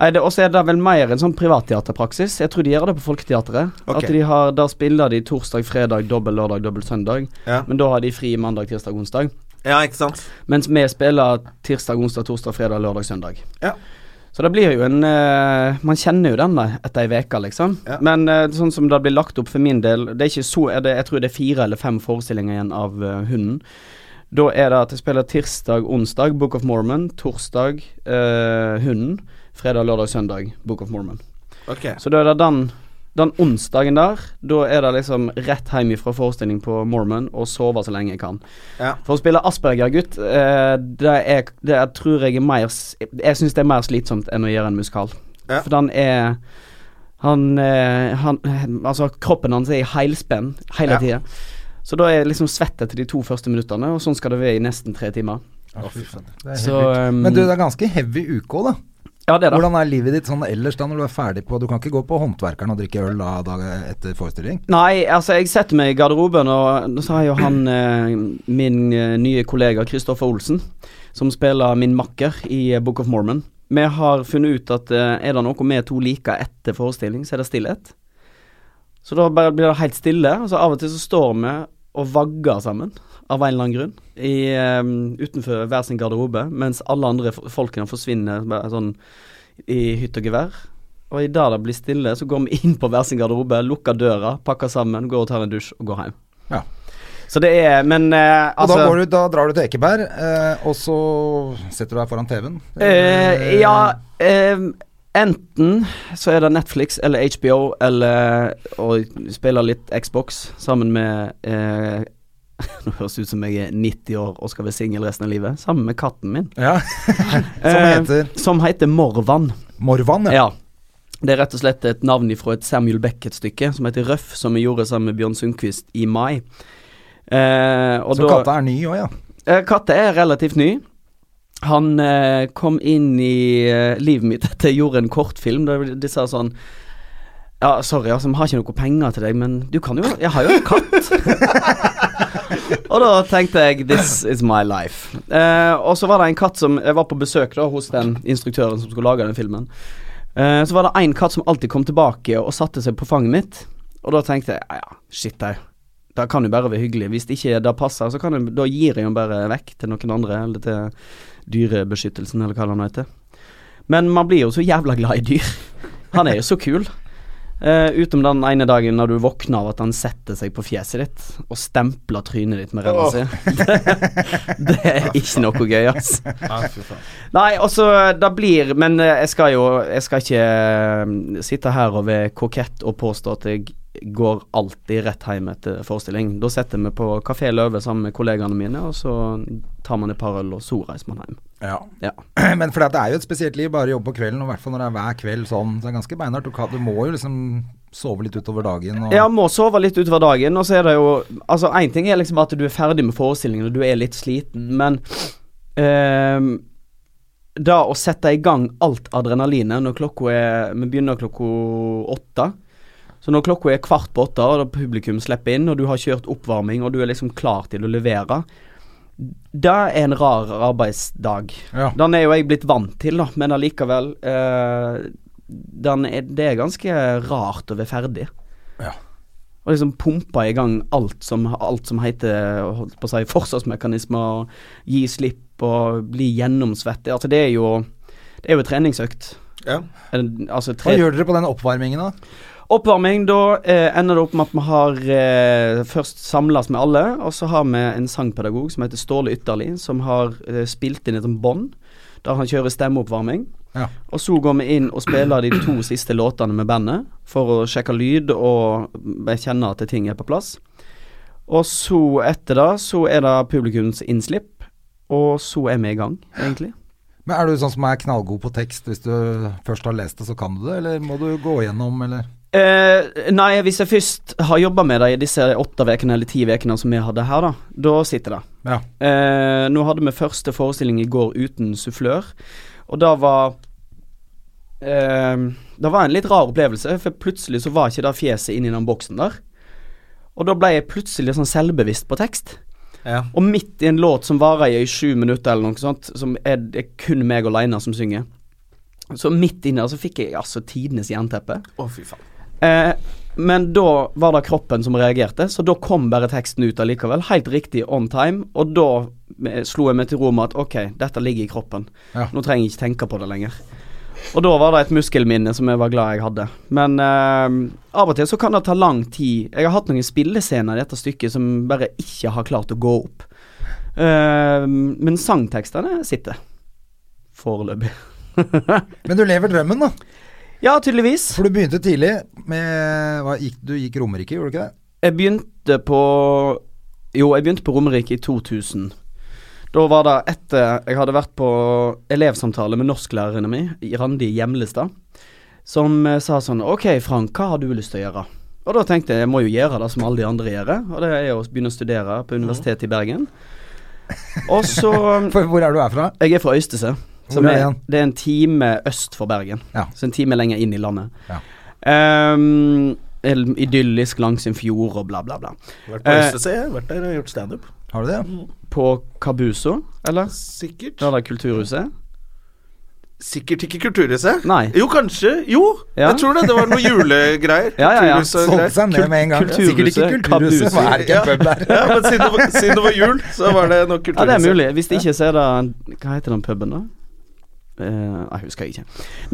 C: Nei, det- Og så er det vel mer en sånn privatteaterpraksis. Jeg tror de gjør det på Folketeatret.
A: Okay.
C: At de har, Der spiller de torsdag, fredag, dobbel lørdag, dobbel søndag.
A: Ja.
C: Men da har de fri mandag, tirsdag, onsdag.
A: ja, ikke sant?
C: Mens vi spiller tirsdag, onsdag, torsdag, fredag, lørdag, søndag.
A: Ja.
C: Så det blir jo en uh, Man kjenner jo den etter ei uke, liksom.
A: Ja.
C: Men uh, sånn som det blir lagt opp for min del Det er ikke så er det, Jeg tror det er fire eller fem forestillinger igjen av uh, Hunden. Da er det at jeg spiller tirsdag, onsdag, Book of Mormon. Torsdag, Hunden. Fredag, lørdag, søndag, Book of Mormon.
A: Okay.
C: Så da er det den den onsdagen der, da er det liksom rett hjem fra forestilling på Mormon og sove så lenge jeg kan.
A: Ja.
C: For å spille Asperger-gutt, eh, det, er, det er, tror jeg er mer Jeg syns det er mer slitsomt enn å gjøre en musikal.
A: Ja.
C: For den er han, eh, han Altså, kroppen hans er i heilspenn hele
A: Ja.
C: tida. Så da er jeg liksom svett etter de to første minuttene, og sånn skal det være i nesten tre timer.
B: Er
C: Så, um,
B: Men du, det er ganske heavy uke òg, da.
C: Ja, det er det.
B: Hvordan er livet ditt sånn ellers da når du er ferdig på Du kan ikke gå på Håndverkeren og drikke øl da, da etter forestilling?
C: Nei, altså jeg setter meg i garderoben, og så har jo han eh, min eh, nye kollega Kristoffer Olsen, som spiller min makker i eh, Book of Mormon. Vi har funnet ut at eh, er det noe vi to liker etter forestilling, så er det stillhet. Så da bare blir det helt stille, og så av og til så står vi og vagger sammen, av en eller annen grunn, i, um, utenfor hver sin garderobe, mens alle andre folkene forsvinner sånn i hytt og gevær. Og i det det blir stille, så går vi inn på hver sin garderobe, lukker døra, pakker sammen, går og tar en dusj og går hjem.
B: Ja.
C: Så det er Men eh,
B: Og
C: altså
B: da, går du, da drar du til Ekeberg, eh, og så setter du deg foran TV-en?
C: eh, Ja, eh, enten så er det Netflix eller HBO eller å spille litt Xbox sammen med eh, Nå høres det ut som jeg er 90 år og skal være singel resten av livet. Sammen med katten min.
B: Ja. Som
C: Eh,
B: heter
C: Som heter Morvan.
B: Morvan, ja.
C: Ja. Det er rett og slett et navn fra et Samuel Beckett-stykke som heter Røff, som vi gjorde sammen med Bjørn Sundquist i mai. Eh,
B: Så
C: da-
B: katta er ny òg, ja.
C: Eh, katta er relativt ny. Han eh, kom inn i eh, livet mitt etter jeg gjorde en kortfilm der de sa sånn Ja, sorry, altså, vi har ikke noe penger til deg, men du kan jo Jeg har jo en katt. og da tenkte jeg This is my life. Eh, og så var det en katt som Jeg var på besøk da hos den instruktøren som skulle lage den filmen. Eh, så var det en katt som alltid kom tilbake og satte seg på fanget mitt. Og da tenkte jeg ja, shit, au. det kan jo bare være hyggelig. Hvis det ikke det passer, så kan jeg, da gir jeg den bare vekk til noen andre, eller til Dyrebeskyttelsen, eller hva det nå heter. Men man blir jo så jævla glad i dyr. Han er jo så kul. Eh, utom den ene dagen når du våkner av at han setter seg på fjeset ditt og stempler trynet ditt med ræva si. det er ikke noe gøy, ass. Nei, altså, det blir Men eh, jeg skal jo Jeg skal ikke eh, sitte her og være kokett og påstå at jeg går alltid rett hjem etter forestilling. Da setter vi på Kafé Løve sammen med kollegaene mine, og så tar man et par øl, og så reiser man hjem.
B: Ja.
C: Ja.
B: Men for det er jo et spesielt liv, bare jobbe på kvelden, og i hvert fall når det er hver kveld sånn. Så Det er ganske beinhardt. Du, du må jo liksom sove litt utover dagen. Og,
C: Ja, må sove litt utover dagen, og så er det jo Altså, én ting er liksom at du er ferdig med forestillingen, og du er litt sliten, men ehm, Da å sette i gang alt adrenalinet når klokka er Vi begynner klokka åtte. Så når klokka er kvart på åtte, og publikum slipper inn, og du har kjørt oppvarming, og du er liksom klar til å levere Det er en rar arbeidsdag.
B: Ja.
C: Den er jo jeg blitt vant til, da, men allikevel eh, er, Det er ganske rart å være ferdig.
B: Ja.
C: Og liksom pumpe i gang alt som, alt som heter holdt på å si, forsvarsmekanismer, gi slipp og bli gjennomsvett. Altså, det er jo Det er jo treningsøkt.
A: Ja.
C: En- Altså,
B: Hva gjør dere på den oppvarmingen, da?
C: Oppvarming, da eh, ender det opp med at vi har eh, først samles med alle, og så har vi en sangpedagog som heter Ståle Ytterli, som har eh, spilt inn et bånd der han kjører stemmeoppvarming.
B: Ja.
C: Og så går vi inn og spiller de to siste låtene med bandet for å sjekke lyd og kjenne at ting er på plass. Og så etter det så er det publikums innslipp, og så er vi i gang, egentlig.
B: Men Er du sånn som er knallgod på tekst? Hvis du først har lest det, så kan du det? Eller må du gå gjennom, eller?
C: Eh, nei, hvis jeg først har jobba med det i disse åtte vekene eller ti ukene som vi hadde her, da, da sitter det.
B: Ja.
C: Eh, nå hadde vi første forestilling i går uten sufflør, og da var eh, Det var en litt rar opplevelse, for plutselig så var ikke det fjeset inni den boksen der. Og da ble jeg plutselig sånn selvbevisst på tekst.
A: Ja.
C: Og midt i en låt som varer i sju minutter eller noe sånt, som er det er kun meg aleine som synger, så midt inni der så fikk jeg altså tidenes jernteppe.
A: Å, fy faen.
C: Eh, men da var det kroppen som reagerte, så da kom bare teksten ut allikevel. Helt riktig on time. Og da eh, slo jeg meg til ro med at ok, dette ligger i kroppen.
B: Ja.
C: Nå trenger jeg ikke tenke på det lenger. Og da var det et muskelminne som jeg var glad jeg hadde. Men eh, av og til så kan det ta lang tid. Jeg har hatt noen spillescener i dette stykket som bare ikke har klart å gå opp. Eh, men sangtekstene sitter. Foreløpig.
B: Men du lever drømmen, da.
C: Ja, tydeligvis.
B: For du begynte tidlig med hva, gikk, Du gikk Romerike, gjorde du ikke det?
C: Jeg begynte på Jo, jeg begynte på Romerike i 2000. Da var det etter jeg hadde vært på elevsamtale med norsklæreren min, Randi Hjemlestad, som eh, sa sånn Ok, Frank, hva har du lyst til å gjøre? Og da tenkte jeg jeg må jo gjøre det som alle de andre gjør, og det er å begynne å studere på Universitetet i Bergen. Og så
B: For hvor er du er fra?
C: Jeg er fra Øystese. Som
B: er det
C: er, det en time øst for Bergen.
B: Ja.
C: Så en time lenger inn i landet.
B: Ja.
C: Um, idyllisk langs en fjord og bla, bla, bla.
A: Vært på
C: Eh,
A: Østese, jeg. Vært der og gjort standup.
B: Har du det?
C: På Kabuso, eller?
A: Sikkert.
C: Det er Kulturhuset?
A: Sikkert ikke Kulturhuset.
C: Nei.
A: Jo, kanskje. Jo,
C: Ja.
A: jeg tror det. Det var noe julegreier.
C: Ja, ja, ja.
B: Solgte seg ned med en gang.
C: Kulturhuset,
B: Sikkert ikke Kulturhuset. Hva er det ikke en pub der?
A: Ja, men siden det, var, siden det var jul, så var det nok
C: Ja, det er mulig. Hvis det ikke, så er det Hva heter den puben, da? Eh, jeg husker ikke.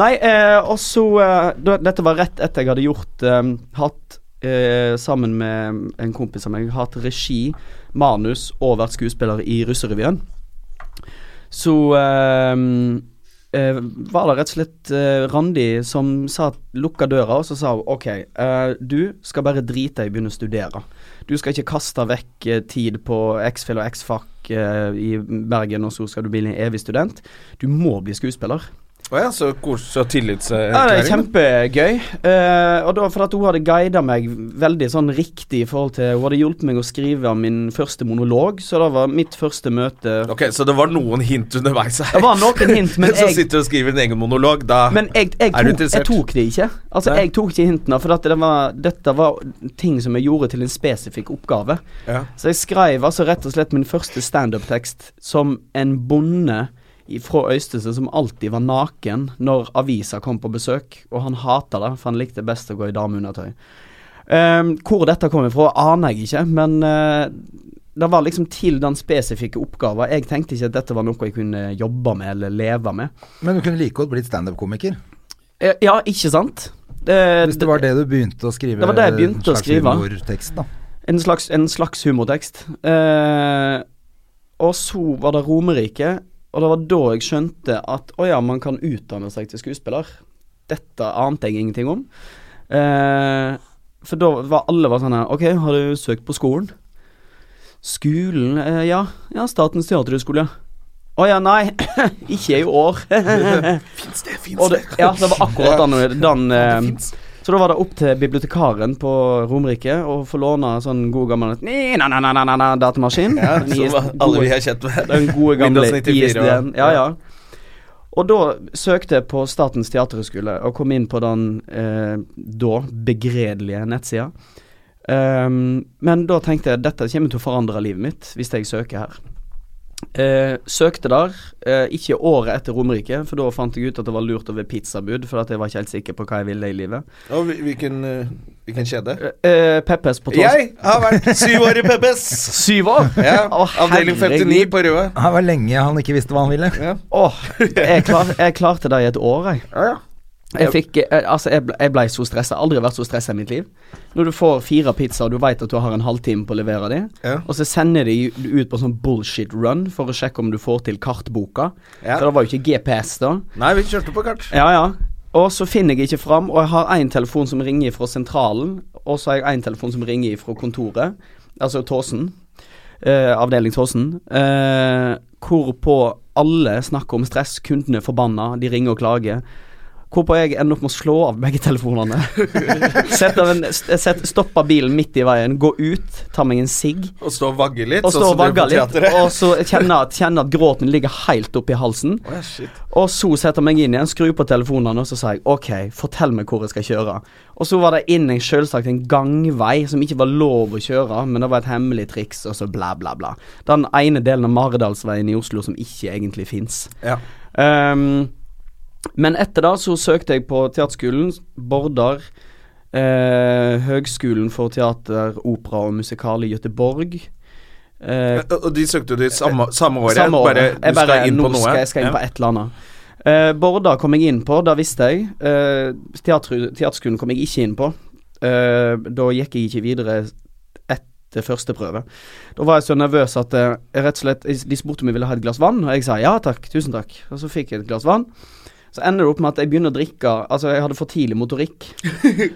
C: Nei, eh, og så eh, Dette var rett etter jeg hadde gjort Hatt sammen med en kompis av meg Hatt regi, manus og vært skuespiller i Russerevyen. Så eh, var det rett og slett eh, Randi som sa lukka døra, og så sa hun ok, eh, du skal bare drite i å begynne å studere. Du skal ikke kaste vekk eh, tid på X-Fill og X-Fac eh, i Bergen, og så skal du bli en evig student. Du må bli skuespiller.
A: Å ja, så kos tillitserklæring.
C: Ja, kjempegøy. Uh, og da for at hun hadde guida meg veldig sånn riktig i forhold til Hun hadde hjulpet meg å skrive min første monolog, så det var mitt første møte
A: Ok, så det var noen hint underveis her.
C: Det var noen hint, men jeg så
A: sitter du og skriver din egen monolog, da
C: Men jeg, jeg,
A: Er du interessert?
C: jeg tok det ikke. Altså,
A: Nei.
C: jeg tok ikke hintene, for at det var, dette var ting som jeg gjorde til en spesifikk oppgave.
A: ja.
C: Så jeg skrev altså rett og slett min første standup-tekst som en bonde fra Øystese som alltid var naken når avisa kom på besøk, og han hata det, for han likte best å gå i dameundertøy. Ehm, hvor dette kom ifra, aner jeg ikke, men uh, det var liksom til den spesifikke oppgaven. Jeg tenkte ikke at dette var noe jeg kunne jobbe med eller leve med.
B: Men du kunne like godt blitt standup-komiker.
C: Ja, ikke sant? Det,
B: Hvis det var det du begynte å skrive
C: Det var det jeg begynte å skrive.
B: humortekst, da.
C: En slags, en slags humortekst. Uh, og så var det Romerike, og det var da jeg skjønte at å ja, man kan utdanne seg til skuespiller. Dette ante jeg ingenting om. Eh, for da var alle var sånn Ok, har du søkt på skolen? Skolen? Eh, ja. Ja, Statens teaterhøgskole. Å ja, nei. ikke i år.
A: Fins det? Fins
C: det,
A: det?
C: ja, det var akkurat den, den
A: Det
C: eh. Så da var det opp til bibliotekaren på Romerike å få låne sånn god gammel datamaskin.
A: Ja, som alle vi har kjent med.
C: Den gode gamle ISD-en. Ja, ja. Og da søkte jeg på Statens teaterhøgskole og kom inn på den eh, da begredelige nettsida. Um, men da tenkte jeg dette kommer til å forandre livet mitt hvis jeg søker her. Eh, søkte der, eh, ikke året etter Romerike, for da fant jeg ut at det var lurt over pizzabud, for at jeg var ikke helt sikker på hva jeg ville i livet.
A: Og hvilken, eh, hvilken kjede?
C: Eh, Peppes på Tås.
A: Jeg har vært syv år i Peppes!
C: Syv år!
A: Ja,
C: Å,
A: avdeling 59 på Røde.
B: Det var lenge han ikke visste hva han ville.
C: Åh, jeg, klar, jeg klarte det i et år, jeg.
A: Ja, ja.
C: Jeg fikk eh, Altså, jeg ble, jeg ble så stressa. Aldri vært så stressa i mitt liv. Når du får fire pizzaer, du veit at du har en halvtime på å levere de,
A: Ja.
C: og så sender de ut på sånn bullshit run for å sjekke om du får til kartboka.
A: Ja.
C: For det var jo ikke GPS da.
A: Nei, vi kjørte på kart.
C: Ja, ja. Og så finner jeg ikke fram, og jeg har én telefon som ringer fra sentralen, og så har jeg én telefon som ringer fra kontoret, altså Tåsen. Eh, avdeling Tåsen. Eh, hvorpå alle snakker om stress, kundene er forbanna, de ringer og klager. Hvorpå jeg ender opp med å slå av begge telefonene. Stopper bilen midt i veien, gå ut, ta meg en sigg.
A: Og stå og vagge litt.
C: Og
A: sånn som du på
C: og så kjenne at, kjenne at gråten ligger helt oppi halsen.
A: Oh, shit.
C: Og så setter jeg meg inn igjen, skru på telefonene, og så sier jeg OK, fortell meg hvor jeg skal kjøre. Og så var det inn en selvsagt en gangvei som ikke var lov å kjøre, men det var et hemmelig triks, og så bla, bla, bla. Den ene delen av Maridalsveien i Oslo som ikke egentlig fins.
A: Ja.
C: Um, men etter da så søkte jeg på teaterskolen, Bordar. Eh, Høgskolen for teater, opera og musikal i Gøteborg. Eh,
A: Og de søkte det samme, samme året.
C: samme året.
A: Bare,
C: jeg bare,
A: skal inn på noe.
C: Skal jeg skal inn på et eller annet. Eh, Bordar kom jeg inn på, da visste jeg. Eh, teater, teaterskolen kom jeg ikke inn på. Eh, da gikk jeg ikke videre etter første prøve. Da var jeg så nervøs at eh, jeg rett og slett De spurte om jeg ville ha et glass vann, og jeg sa ja takk, tusen takk. Og så fikk jeg et glass vann. Så ender det opp med at jeg begynner å drikke Altså, jeg hadde for tidlig motorikk.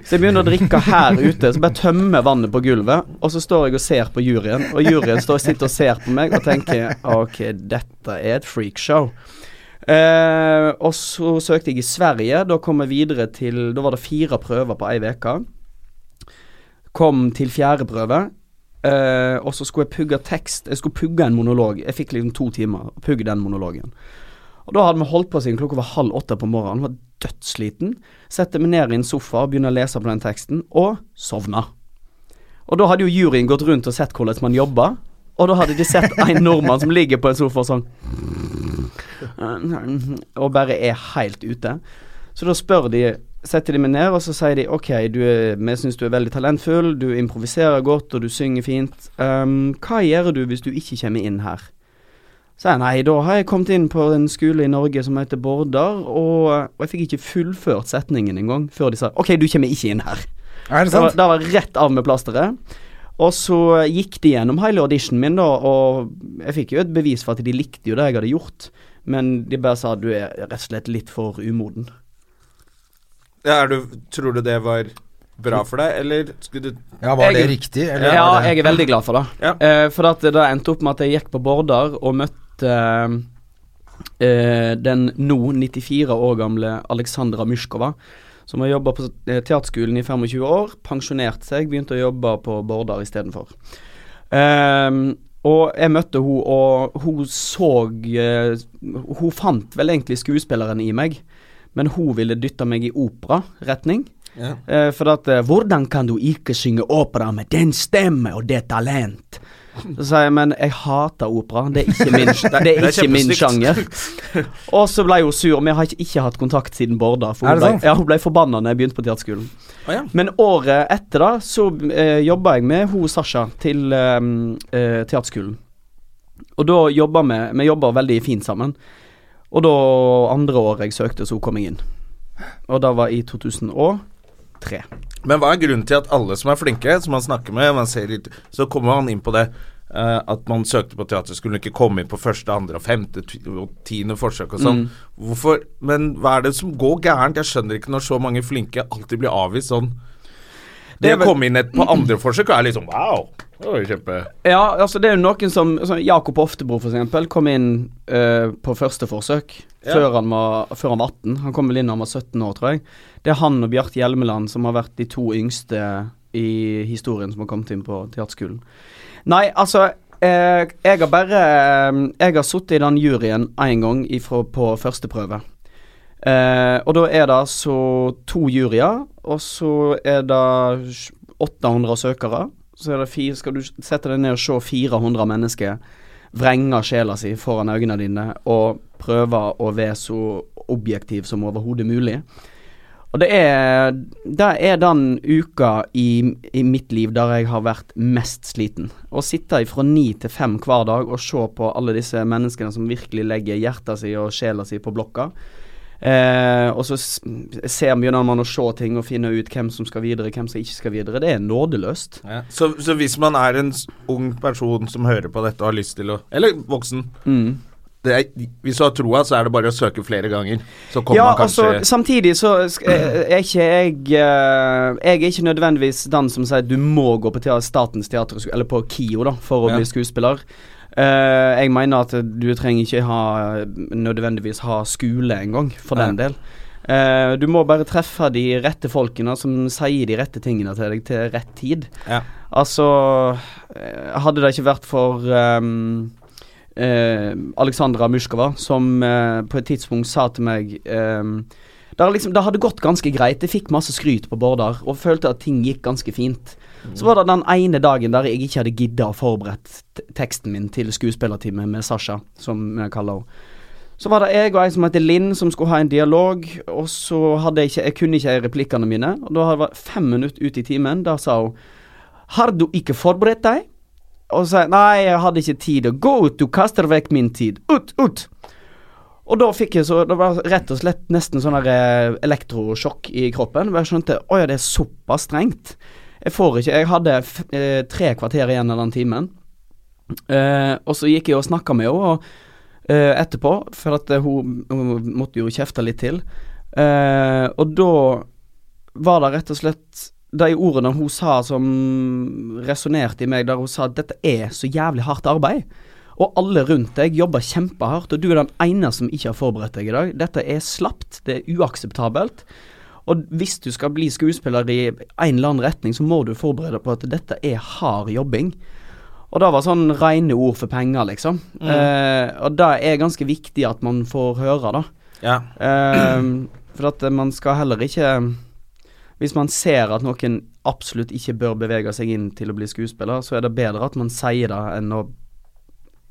C: Så jeg begynner å drikke her ute, så bare tømmer vannet på gulvet. Og så står jeg og ser på juryen, og juryen står, sitter og ser på meg og tenker OK, dette er et freakshow. Eh, og så søkte jeg i Sverige. Da kom jeg videre til Da var det fire prøver på ei uke. Kom til fjerde prøve. Eh, og så skulle jeg pugge tekst. Jeg skulle pugge en monolog. Jeg fikk liksom to timer å pugge den monologen. Og da hadde vi holdt på siden klokka var halv åtte på morgenen. Var dødssliten. Setter meg ned i en sofa og begynner å lese på den teksten, og sovna. Og da hadde jo juryen gått rundt og sett hvordan man jobba. Og da hadde de sett en nordmann som ligger på en sofa sånn Og bare er helt ute. Så da spør de Setter de meg ned, og så sier de OK, er, vi syns du er veldig talentfull, du improviserer godt, og du synger fint. Um, hva gjør du hvis du ikke kommer inn her? Så jeg nei, da har jeg kommet inn på en skole i Norge som heter Bordar, og, og jeg fikk ikke fullført setningen engang før de sa OK, du kommer ikke inn her.
B: Er det
C: sant? Da,
B: sant?
C: var var rett av med plasteret. Og så gikk de gjennom hele auditionen min, da, og jeg fikk jo et bevis for at de likte jo det jeg hadde gjort, men de bare sa du er rett og slett litt for umoden.
A: Ja, er du, tror du det var bra for deg, eller skulle du
B: Ja, Var det riktig? Eller
C: Ja,
B: det...
C: jeg er veldig glad for det.
A: Ja.
C: Eh, for at det endte opp med at jeg gikk på Bordar og møtte eh, den nå 94 år gamle Aleksandra Mysjkova, som har jobba på eh, teaterskolen i 25 år, pensjonert seg, begynte å jobbe på Bordar istedenfor. Um, og jeg møtte hun og hun så eh, Hun fant vel egentlig skuespilleren i meg, men hun ville dytte meg i operaretning.
A: Ja.
C: Eh, for at eh, 'Hvordan kan du ikke synge opera med den stemme og det talent?' Så sa jeg, men jeg hater opera. Det er ikke min, det er
A: det er
C: ikke min sjanger. Og så ble hun sur. Vi har ikke, ikke hatt kontakt siden Borda. For hun ble, ja, hun ble forbanna når jeg begynte på teaterskolen.
A: Å ja.
C: Men året etter da, så eh, jobba jeg med hun Sasha til eh, eh, teaterskolen. Og da jobba vi Vi jobba veldig fint sammen. Og da andre året jeg søkte, så kom jeg inn. Og det var i 2003.
A: Men hva er grunnen til at alle som er flinke, som man snakker med, man ser litt, så kommer man inn på det uh, at man søkte på teaterskolen Skulle ikke komme inn på første, andre femte og tiende forsøk og sånn.
C: Mm.
A: Hvorfor Men hva er det som går gærent? Jeg skjønner ikke når så mange flinke alltid blir avvist sånn. Det, å komme inn et på andre forsøk er sånn wow. Det var jo kjempe
C: Ja, altså det er jo noen som sånn Jakob Oftebro for eksempel kom inn uh, på første forsøk
A: Ja.
C: før, han var, før han var 18. Han kom vel inn da han var 17 år, tror jeg. Det er han og Bjarte Hjelmeland som har vært de to yngste i historien som har kommet inn på teaterskolen. Nei, altså eh, Jeg har bare eh, Jeg har sittet i den juryen én gang ifra, på første prøve. Eh, og da er det så to juryer, og så er det 800 søkere. Så er det fire, skal du sette deg ned og se 400 mennesker vrenger sjela si foran øynene dine og prøver å være så objektiv som overhodet mulig. Og det er, det er den uka i, i mitt liv der jeg har vært mest sliten. Å sitte fra ni til fem hver dag og se på alle disse menneskene som virkelig legger hjertet si og sjela si på blokka. Eh, og så ser begynner man å se ting og finne ut hvem som skal videre, hvem som ikke skal videre. Det er nådeløst.
A: Så, så hvis man er en ung person som hører på dette og har lyst til å Eller voksen.
C: Mm.
A: Det er, hvis du har troa, så er det bare å søke flere ganger. Så kommer
C: Ja,
A: man kanskje
C: altså, samtidig så eh, er ikke jeg eh, Jeg er ikke nødvendigvis den som sier du må gå på teater, Statens teater eller på KIO da for å
A: Ja.
C: bli skuespiller. Eh, jeg mener at du trenger ikke ha nødvendigvis ha skole engang, for den del. Uh, du må bare treffe de rette folkene som sier de rette tingene til deg til rett tid.
A: Ja.
C: Altså eh, Hadde det ikke vært for um, uh, Alexandra Mushkova, som på et tidspunkt sa til meg um, det, liksom, det hadde gått ganske greit. Jeg fikk masse skryt på Bårdar og følte at ting gikk ganske fint. Så var det den ene dagen der jeg ikke hadde gidda å forberede teksten min til skuespillertime med Sasha, som jeg kaller henne. Så var det jeg og ei som heter Linn som skulle ha en dialog, og så hadde jeg ikke Jeg kunne ikke replikkene mine. Og da var det fem minutter ut i timen. Da sa hun Har du ikke forberedt deg? Og så sa jeg nei, jeg hadde ikke tid. Gå ut, du kaster vekk min tid. Ut, ut! Og da fikk jeg så Det var rett og slett nesten sånn eh, elektrosjokk i kroppen. Og jeg skjønte Å ja, det er såpass strengt. Jeg får ikke Jeg hadde eh, tre kvarter igjen av den timen. Eh, og så gikk jeg og snakka med henne og, eh, etterpå, for at hun, hun måtte jo kjefte litt til. Eh, og da var det rett og slett de ordene hun sa som resonnerte i meg, der hun sa at dette er så jævlig hardt arbeid. Og alle rundt deg jobber kjempehardt, og du er den ene som ikke har forberedt deg i dag. Dette er slapt, det er uakseptabelt. Og hvis du skal bli skuespiller i en eller annen retning, så må du forberede deg på at dette er hard jobbing. Og det var sånn rene ord for penger, liksom. Eh, og det er ganske viktig at man får høre, da.
A: Ja.
C: Eh, for at man skal heller ikke Hvis man ser at noen absolutt ikke bør bevege seg inn til å bli skuespiller, så er det bedre at man sier det enn å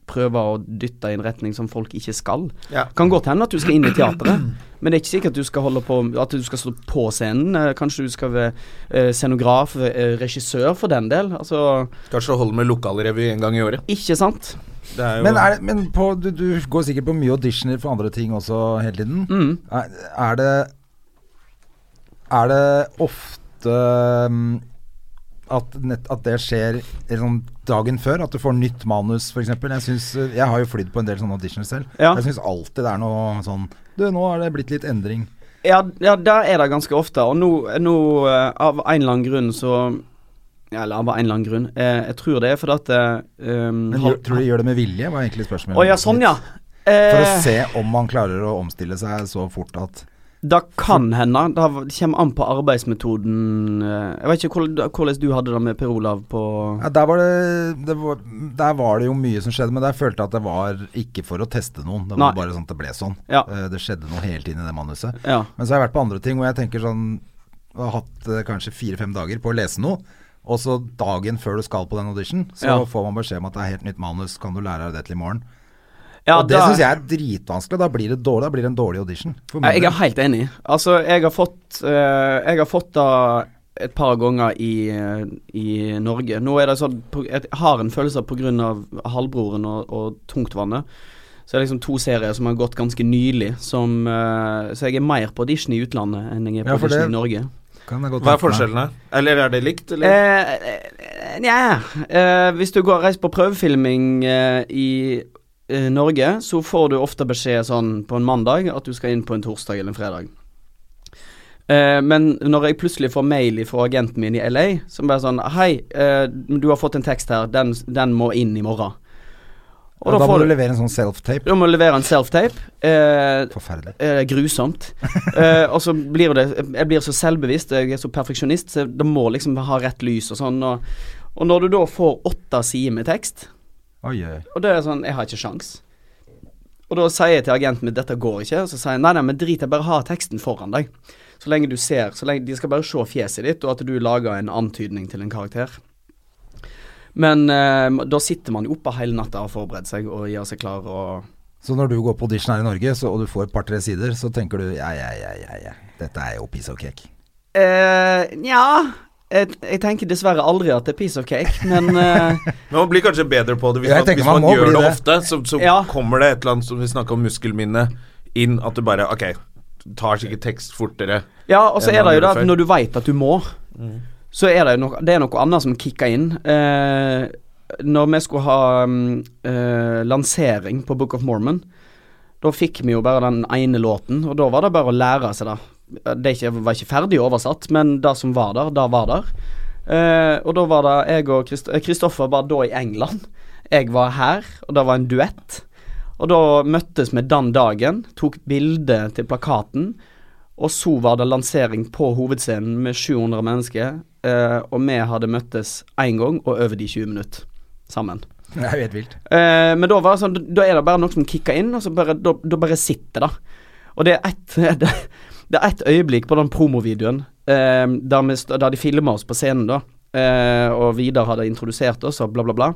C: prøve å dytte i en retning som folk ikke skal.
A: Ja.
C: Kan godt hende at du skal inn i teatret, men det er ikke sikkert at du skal holde på At du skal stå på scenen. Eh, Kanskje du skal være eh, scenograf, eh, regissør for den del. Altså,
A: Kanskje det holder med lokalrevy en gang i året.
C: ikke sant?
A: Det er jo
B: Men, er det, men på, du, du går sikkert på mye auditioner for andre ting også hele tiden.
C: Mm.
B: Er, er det Er det ofte mm, at, nett, at det skjer liksom, dagen før? At du får nytt manus, f.eks.? Jeg, synes, eh, jeg har jo flydd på en del sånne auditions selv.
C: Ja.
B: Jeg syns alltid det er noe sånn Du, nå har det blitt litt endring.
C: Ja, ja, der er det ganske ofte. Og nå, nå eh, av en eller annen grunn så ja, Eller av en eller annen grunn. Eh, jeg tror det er fordi at um,
B: Men gjør, tror du de gjør det med vilje? Var egentlig spørsmålet.
C: Å ja, sånn ja.
B: For å se om man klarer å omstille seg så fort at
C: Det kan hende. Det kommer an på arbeidsmetoden. eh, Jeg vet ikke hvordan, du hadde det med Per Olav på
B: Ja, der, var det, det var, der var det jo mye som skjedde, men der følte jeg at det var ikke for å teste noen. Det var
C: Nei.
B: bare sånn at det ble sånn.
C: Ja.
B: Eh, Det skjedde noe hele tiden i det manuset.
C: Ja.
B: Men så har jeg vært på andre ting hvor jeg tenker sånn Jeg har hatt eh, kanskje fire-fem dager på å lese noe. Og så dagen før du skal på den audition, så får man beskjed om at det er helt nytt manus. Kan du lære deg det til i morgen?
C: Ja
B: og det
C: da-
B: syns jeg er dritvanskelig. Da blir det dårlig, da blir det en dårlig audition.
C: Jeg er helt enig. Altså, jeg har fått uh, Jeg har fått det et par ganger i, eh, i Norge. Nå er det sånn Jeg har en følelse av pga. halvbroren og, og tungtvannet. Så det er liksom to serier som har gått ganske nylig, som uh, Så jeg er mer på audition i utlandet enn jeg er på
B: Ja,
C: audition
B: det-
C: i Norge.
A: Hva er forskjellene? Eller er det likt, eller?
C: Eh, eh, Nja eh, Hvis du går og reiser på prøvefilming eh, i eh, Norge, så får du ofte beskjed sånn på en mandag at du skal inn på en torsdag eller en fredag. Eh, men når jeg plutselig får mail fra agenten min i LA, som bare sånn Hei, eh, du har fått en tekst her, den, den må inn i morgen.
B: Og da, må
C: får
B: du levere en sånn self-tape.
C: du må levere en self-tape. Eh,
B: Forferdelig.
C: eh, grusomt. Eh, og så blir det Jeg blir så selvbevisst, jeg er så perfeksjonist, så det må liksom ha rett lys og sånn. Og, og når du da får åtte sider med tekst,
B: Oi, oi.
C: og det er sånn Jeg har ikke sjans. Og da sier jeg til agenten min dette går ikke, og så sier han nei, nei, men drit jeg bare ha teksten foran deg. Så lenge du ser så lenge, De skal bare se fjeset ditt, og at du lager en antydning til en karakter. Men eh, da sitter man jo oppe hele natta og forbereder seg og gjør seg klar og
B: Så når du går på audition her i Norge, så, og du får et par-tre sider, så tenker du ja, ja, ja, ja, ja. Dette er jo piece of cake.
C: eh, Nja. Jeg, jeg tenker dessverre aldri at det er piece of cake, men uh,
A: Men man blir kanskje bedre på det hvis man, hvis
B: man
A: man, gjør det
B: det.
A: ofte. Så, så
C: Ja.
A: kommer det et eller annet som vi snakker om muskelminne inn, at du bare Ok, tar sikkert tekst fortere.
C: Ja, og så er det jo det at når du veit at du må, så er det jo noe, det er noe annet som kicker inn. Uh, når vi skulle ha um, uh, lansering på Book of Mormon, da fikk vi jo bare den ene låten, og da var det bare å lære seg det. Det ikke, var ikke ferdig oversatt, men det som var der, det var der. Eh, og da var det jeg og Christ- eh, Kristoffer var da i England. Jeg var her, og det var en duett. Og da møttes vi den dagen, tok bilde til plakaten. Og så var det lansering på hovedscenen med 700 mennesker. Eh, og vi hadde møttes én gang og over de 20 minutter sammen.
B: Det er jo helt vilt.
C: Eh, men da sånn Da er det bare noe som kicker inn, og så bare, da, da bare sitter det. Og det er ett det, det er ett øyeblikk på den promovideoen eh, der, vi, der de filma oss på scenen, da. Eh, og Vidar hadde introdusert oss, og bla, bla, bla.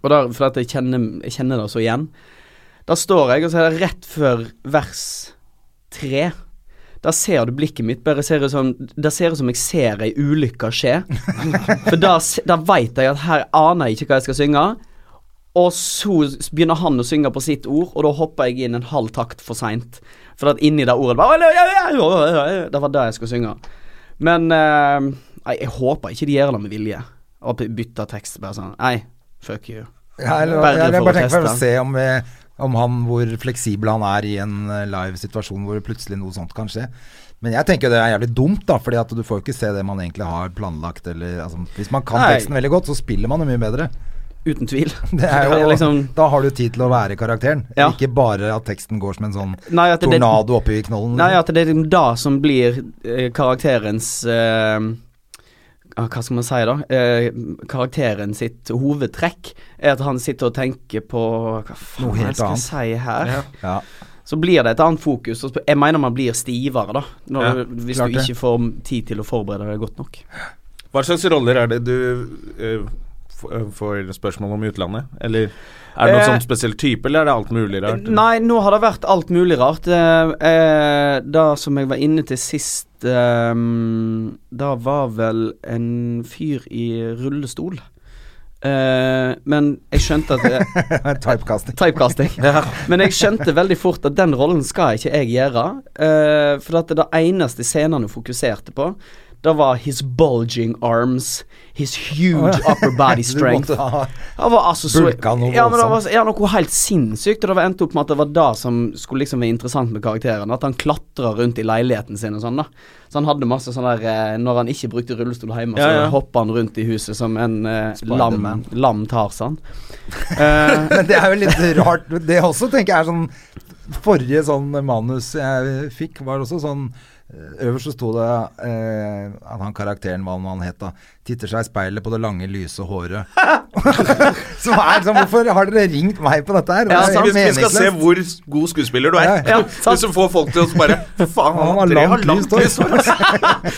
C: Og der, for at jeg kjenner, jeg kjenner det så igjen. Da står jeg, og så er det rett før vers tre. Da ser du blikket mitt bare ser det som Det ser ut som jeg ser ei ulykke skje. For da, da veit jeg at her aner jeg ikke hva jeg skal synge. Og så begynner han å synge på sitt ord, og da hopper jeg inn en halv takt for seint. For at inni det ordet bare Det var det jeg skulle synge. Men eh, jeg håper ikke de gjør det med vilje. Og bytter tekst bare sånn Nei, fuck you.
B: Ja, eller,
C: Bare
B: jeg, jeg bare tenker for å se om, vi, om han hvor fleksibel han er i en eh, live situasjon hvor plutselig noe sånt kan skje. Men jeg tenker det er jævlig dumt, da, fordi at du får jo ikke se det man egentlig har planlagt. Eller, altså, hvis man kan
C: Nei.
B: teksten veldig godt, så spiller man jo mye bedre.
C: Uten tvil.
B: Det er jo,
C: liksom
B: Da har du tid til å være karakteren,
C: Ja.
B: ikke bare at teksten går som en sånn
C: Nei, det,
B: tornado oppi knollen.
C: Nei,
B: liksom.
C: at det er da som blir eh, karakterens eh, ah, Hva skal man si, da? Eh, karakteren sitt hovedtrekk er at han sitter og tenker på Hva faen
B: Noe helt
C: jeg skal
B: annet.
C: si her?
A: Ja.
B: Ja.
C: Så blir det et annet fokus. Jeg mener man blir stivere, da. Når,
A: Ja,
C: hvis du ikke får tid til å forberede deg godt nok.
A: Hva slags roller er det du eh, f- får spørsmål om utlandet? Eller er det noen
C: Eh,
A: sånn spesiell type, eller er det alt mulig rart?
C: Nei, nå har det vært alt mulig rart. Eh, eh, det som jeg var inne til sist, eh, det var vel en fyr i rullestol. Eh, men jeg skjønte at det,
B: Typecasting.
C: Typecasting. Men jeg skjønte veldig fort at den rollen skal ikke jeg gjøre. eh, for at det eneste scenen hun fokuserte på, det var his bulging arms, his huge upper body strength. Han var altså så ja, men det var, ja, noe helt sinnssykt. Og det var endte opp med at det var det som skulle liksom være interessant med karakteren. At han klatra rundt i leiligheten sin og sånn, da. Så han hadde masse sånn der eh, Når han ikke brukte rullestol hjemme,
A: Ja, ja.
C: så hoppa han rundt i huset som en eh, lam, lam Tarzan. uh,
B: Men det er jo litt rart. Det også tenker jeg er sånn Forrige sånn manus jeg fikk, var også sånn Øverst så sto det eh, at han karakteren, hva han het da, titter seg i speilet på det lange, lyse håret. Som er liksom Hvorfor har dere ringt meg på dette her?
C: Ja,
B: det
C: sant.
A: vi, vi skal se hvor god skuespiller du er.
B: Ja,
C: ja.
A: Hvis du får folk til å bare Faen,
B: Han har langt
A: langt
B: lyst
A: hår.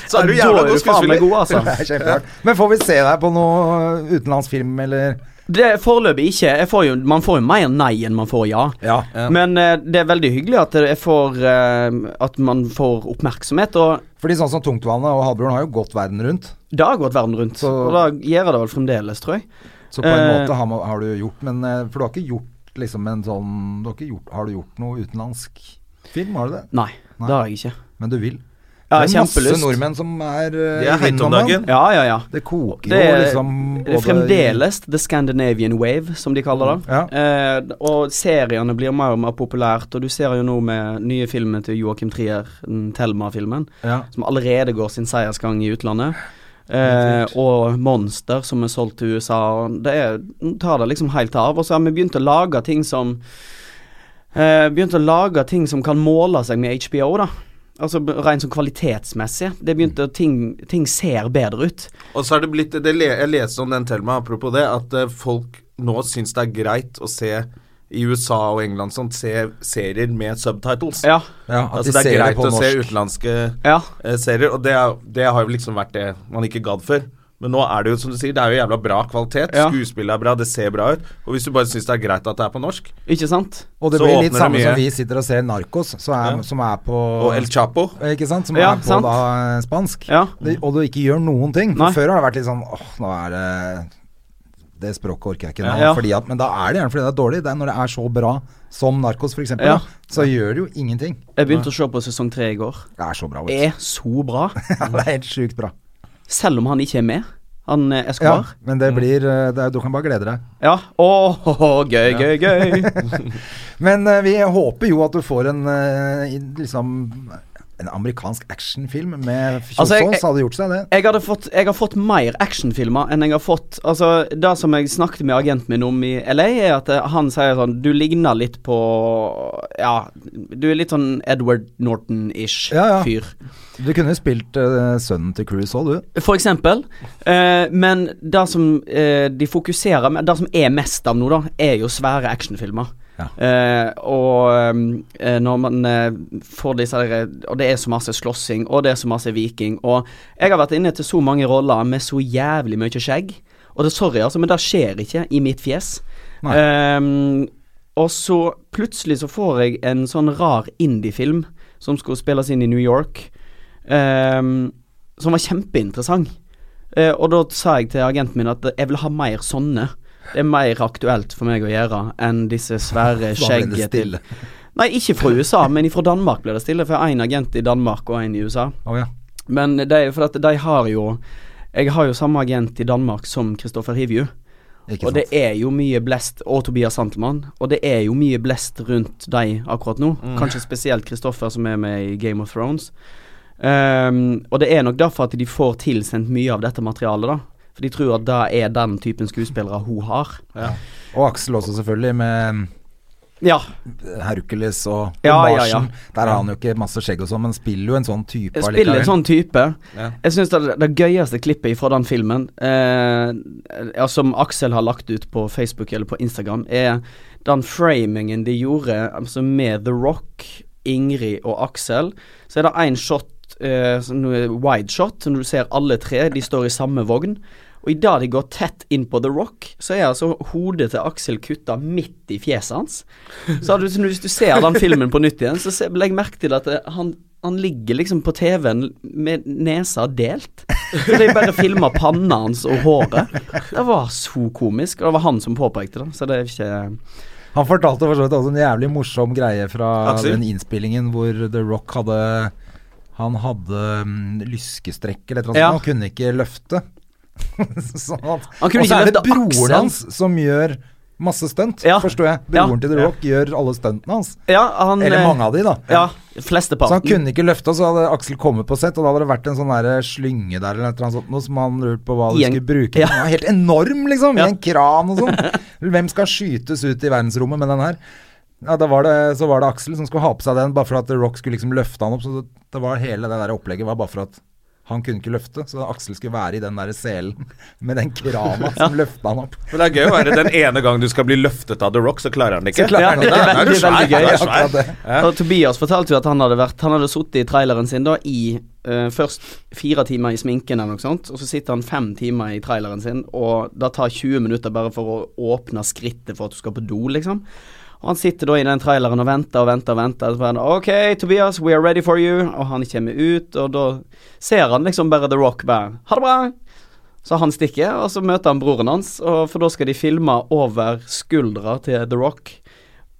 A: Så er du jævla
C: er
A: god skuespiller.
C: god, altså.
B: Men får vi se deg på noe utenlandsfilm, eller?
C: Det er Foreløpig ikke. Jeg får jo, man får jo mer nei enn man får ja.
B: Ja.
C: Men uh, det er veldig hyggelig at, jeg får, uh, at man får oppmerksomhet. Og
B: Fordi sånn som Tungtvannet og Halvbroren har jo gått verden rundt.
C: det har gått verden rundt.
B: Så-
C: og da gjør det vel fremdeles, tror jeg.
B: Så på en
C: uh,
B: måte har, man- har du gjort Men For du har ikke gjort liksom en sånn du har, ikke gjort, har du gjort noe utenlandsk film? Har du det?
C: Nei,
B: Nei.
C: det har jeg ikke.
B: Men du vil?
C: Ja,
B: det er masse nordmenn som er uh,
A: De er heit om dagen.
C: Ja, ja, ja.
B: Det koker
C: Det
B: jo
C: er,
B: liksom
C: det er
B: både-
C: fremdeles the Scandinavian wave, som de kaller det.
B: Ja.
C: Eh, og seriene blir mer og mer populært, og du ser jo nå med nye filmer til Joakim Trier, den Thelma-filmen,
B: Ja.
C: som allerede går sin seiersgang i utlandet. Eh, og Monster, som er solgt til USA. Det er, tar det liksom helt av. Og så har vi begynt å lage ting som eh, Begynt å lage ting som kan måle seg med HBO, da. Altså rent sånn kvalitetsmessig. Det begynte å ting, ting ser bedre ut.
A: Og så har det blitt det, Jeg leste om den Thelma, apropos det, at eh, folk nå syns det er greit å se i USA og England sånn, se serier med subtitles.
C: Ja.
B: ja,
A: Altså
B: de
A: Det er
B: greit det
A: greit
B: norsk.
A: å se utenlandske
C: Ja.
A: eh, serier, og det, er, det har jo liksom vært det man ikke gadd før. Men nå er det jo som du sier, det er jo jævla bra kvalitet.
C: Ja.
A: Skuespillet er bra, det ser bra ut. Og hvis du bare syns det er greit at det er på norsk,
C: Ikke sant?
B: Og det
A: Så
B: blir litt samme som vi sitter og ser Narkos, så er,
A: Ja.
B: som er på
A: og El Chapo
B: Ikke sant? Som
C: Ja,
B: er på
C: sant.
B: da spansk.
C: Ja.
B: Det, og du ikke gjør noen ting.
C: Nei.
B: Før har det vært litt sånn åh, nå er det Det språket orker jeg ikke nå.
C: Ja.
B: Fordi at, men da er det gjerne fordi det er dårlig. Det er når det er så bra som Narkos, f.eks.,
C: Ja.
B: så gjør det jo ingenting.
C: Jeg begynte å se på sesong tre i går.
B: Det er så bra. vet du.
C: Er så bra.
B: Ja, det er helt sjukt bra.
C: Selv om han ikke er med. Han eh,
B: Ja, men det blir eh, det er, Du kan bare glede deg.
C: Ja. Åh, gøy, gøy, gøy.
B: Men eh, vi håper jo at du får en liksom en amerikansk actionfilm med Kjosås.
C: Altså,
B: hadde gjort seg det.
C: Jeg, hadde fått, jeg har fått mer actionfilmer enn jeg har fått Altså, det som jeg snakket med agenten min om i LA, er at eh, han sier sånn Du ligner litt på Ja, du er litt sånn Edward Norton-ish
B: Ja, ja.
C: fyr.
B: Du kunne spilt uh, sønnen til Cruise òg, du.
C: For eksempel. Uh, men det som uh, de fokuserer med Det som er mest av nå, da, er jo svære actionfilmer.
B: Ja.
C: Eh, og eh, når man eh, får disse der, Og det er så masse slåssing, og det er så masse viking. Og jeg har vært inne til så mange roller med så jævlig mye skjegg. Og det sorry, altså, men det skjer ikke i mitt fjes. Og så plutselig så får jeg en sånn rar indie-film som skulle spilles inn i New York, som var kjempeinteressant. Eh, og da sa jeg til agenten min at jeg vil ha mer sånne. Det er mer aktuelt for meg å gjøre enn disse svære til. Nei, ikke fra USA, men fra Danmark blir det stille. For en agent i Danmark og en i USA.
B: Oh, ja.
C: Men er for at de har jo Jeg har jo samme agent i Danmark som Kristoffer Hivju. Og det er jo mye blest Og Tobias Santelmann. Og det er jo mye blest rundt deg akkurat nå. Kanskje spesielt Kristoffer, som er med i Game of Thrones. Um, og det er nok derfor at de får tilsendt mye av dette materialet, da. For de tror at det er den typen skuespillere hun har.
B: Og Aksel også, selvfølgelig, med
C: Ja.
B: Hercules og
C: Ja, ja, ja.
B: Der har han jo ikke masse skjegg og sånn, men spiller jo en sånn type
C: Jeg spiller en sånn type.
A: Ja.
C: Jeg syns det, det gøyeste klippet fra den filmen, eh, ja, som Aksel har lagt ut på Facebook eller på Instagram, er den framingen de gjorde altså med The Rock, Ingrid og Aksel. Så er det én shot, eh, wide shot, når du ser alle tre, de står i samme vogn. Og idet de går tett inn på The Rock, så er altså hodet til Aksel kutta midt i fjeset hans. Så hadde du, hvis du ser den filmen på nytt igjen, så se- legg merke til at eh, han, han ligger liksom på TV-en med nesa delt. Så de bare filma panna hans og håret. Det var så komisk, og det var han som påpekte det, så det er ikke
B: Han fortalte for så vidt også en jævlig morsom greie fra
A: Aksel?
B: den innspillingen hvor The Rock hadde Han hadde mm, lyskestrekk eller noe
C: Ja.
B: sånt. Han kunne ikke løfte. sånn at,
C: Han kunne
B: og så er det broren hans som gjør masse stunt,
C: Ja.
B: forstår jeg.
C: Ja.
B: Broren til The Rock gjør alle stuntene hans.
C: Ja, han
B: Eller
C: eh,
B: mange av de, da.
C: Ja,
B: Så han kunne ikke løfte, og så hadde Aksel kommet på sett, og da hadde det vært en sånn der slynge der eller noe sånt, noe som han lurte på hva de skulle bruke.
C: ja.
B: Den var helt enorm, liksom!
C: Ja.
B: I en kran og sånn. Hvem skal skytes ut i verdensrommet med den her? Ja, da var det, Så var det Aksel som skulle ha på seg den, bare for at The Rock skulle liksom løfte han opp. Så det, det var hele det der opplegget var bare for at han kunne ikke løfte, så Aksel skulle være i den der selen med den krana som løfta han opp.
A: Men det er gøy å være den ene gang du skal bli løftet av The Rock, så klarer han det ikke.
B: Klarer han det
A: Da-
B: ikke.
A: da er
C: Veldig, veldig gøy.
A: da er
B: det.
A: Ja.
C: Tobias fortalte jo at han hadde vært Han hadde sittet i traileren sin da i uh, først fire timer i sminken eller noe sånt, og så sitter han fem timer i traileren sin, og det tar 20 minutter bare for å åpne skrittet for at du skal på do, liksom. Og han sitter da i den traileren og venter og venter og venter. Og så bare, OK, Tobias, we are ready for you. Og han kommer ut, og da ser han liksom bare The Rock bare Ha det bra! Så han stikker, og så møter han broren hans, og for da skal de filme over skuldra til The Rock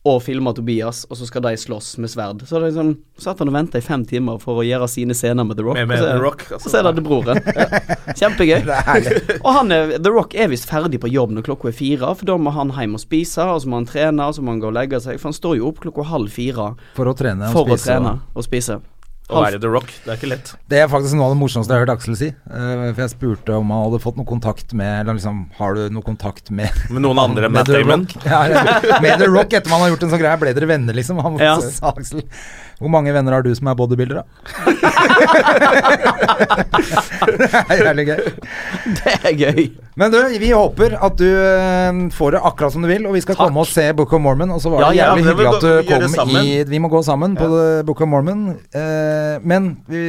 C: og filma Tobias, og så skal de slåss med sverd. Så det er liksom, satt han og venta i fem timer for å gjøre sine scener med The Rock.
A: Med- med
C: og så,
A: The Rock, altså.
C: og så er det det broren. Ja. Kjempegøy. og han er, The Rock er visst ferdig på jobb når klokka er fire, for da må han hjem og spise, og så må han trene, og så må han gå og legge seg. For han står jo opp klokka halv fire
B: For å trene og
C: for å trene og spise.
A: Å være The Rock, det er ikke lett.
B: Det er faktisk noe av det morsomste jeg har hørt Aksel si. Uh, for jeg spurte om han hadde fått noe kontakt med Eller liksom, har du noe kontakt med
A: Med noen andre enn Matt Damon.
B: Ja, med The Rock etter man har gjort en sånn greie. Ble dere venner, liksom? Han
C: Ja.
B: Aksel. Hvor mange venner har du som er bodybuildere? det er jævlig gøy.
C: Det er gøy.
B: Men du, vi håper at du eh, får det akkurat som du vil, og vi skal
C: Takk.
B: komme og se Book of Mormon. Og så var det
C: Ja, ja,
B: jævlig
A: ja,
B: hyggelig at du kom i Vi må gå sammen på Book of Mormon. Eh, men vi,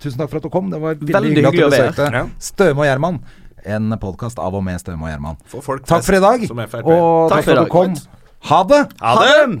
B: tusen takk for at du kom. Det var veldig,
C: Veldig
B: hyggelig at du besøkte
A: Ja.
B: Støme og Gjerman. En podkast av og med Støme og Gjerman. Takk for i dag, og
C: Takk
B: takk
C: for
B: for at du kom. Ha det!
A: Ha det!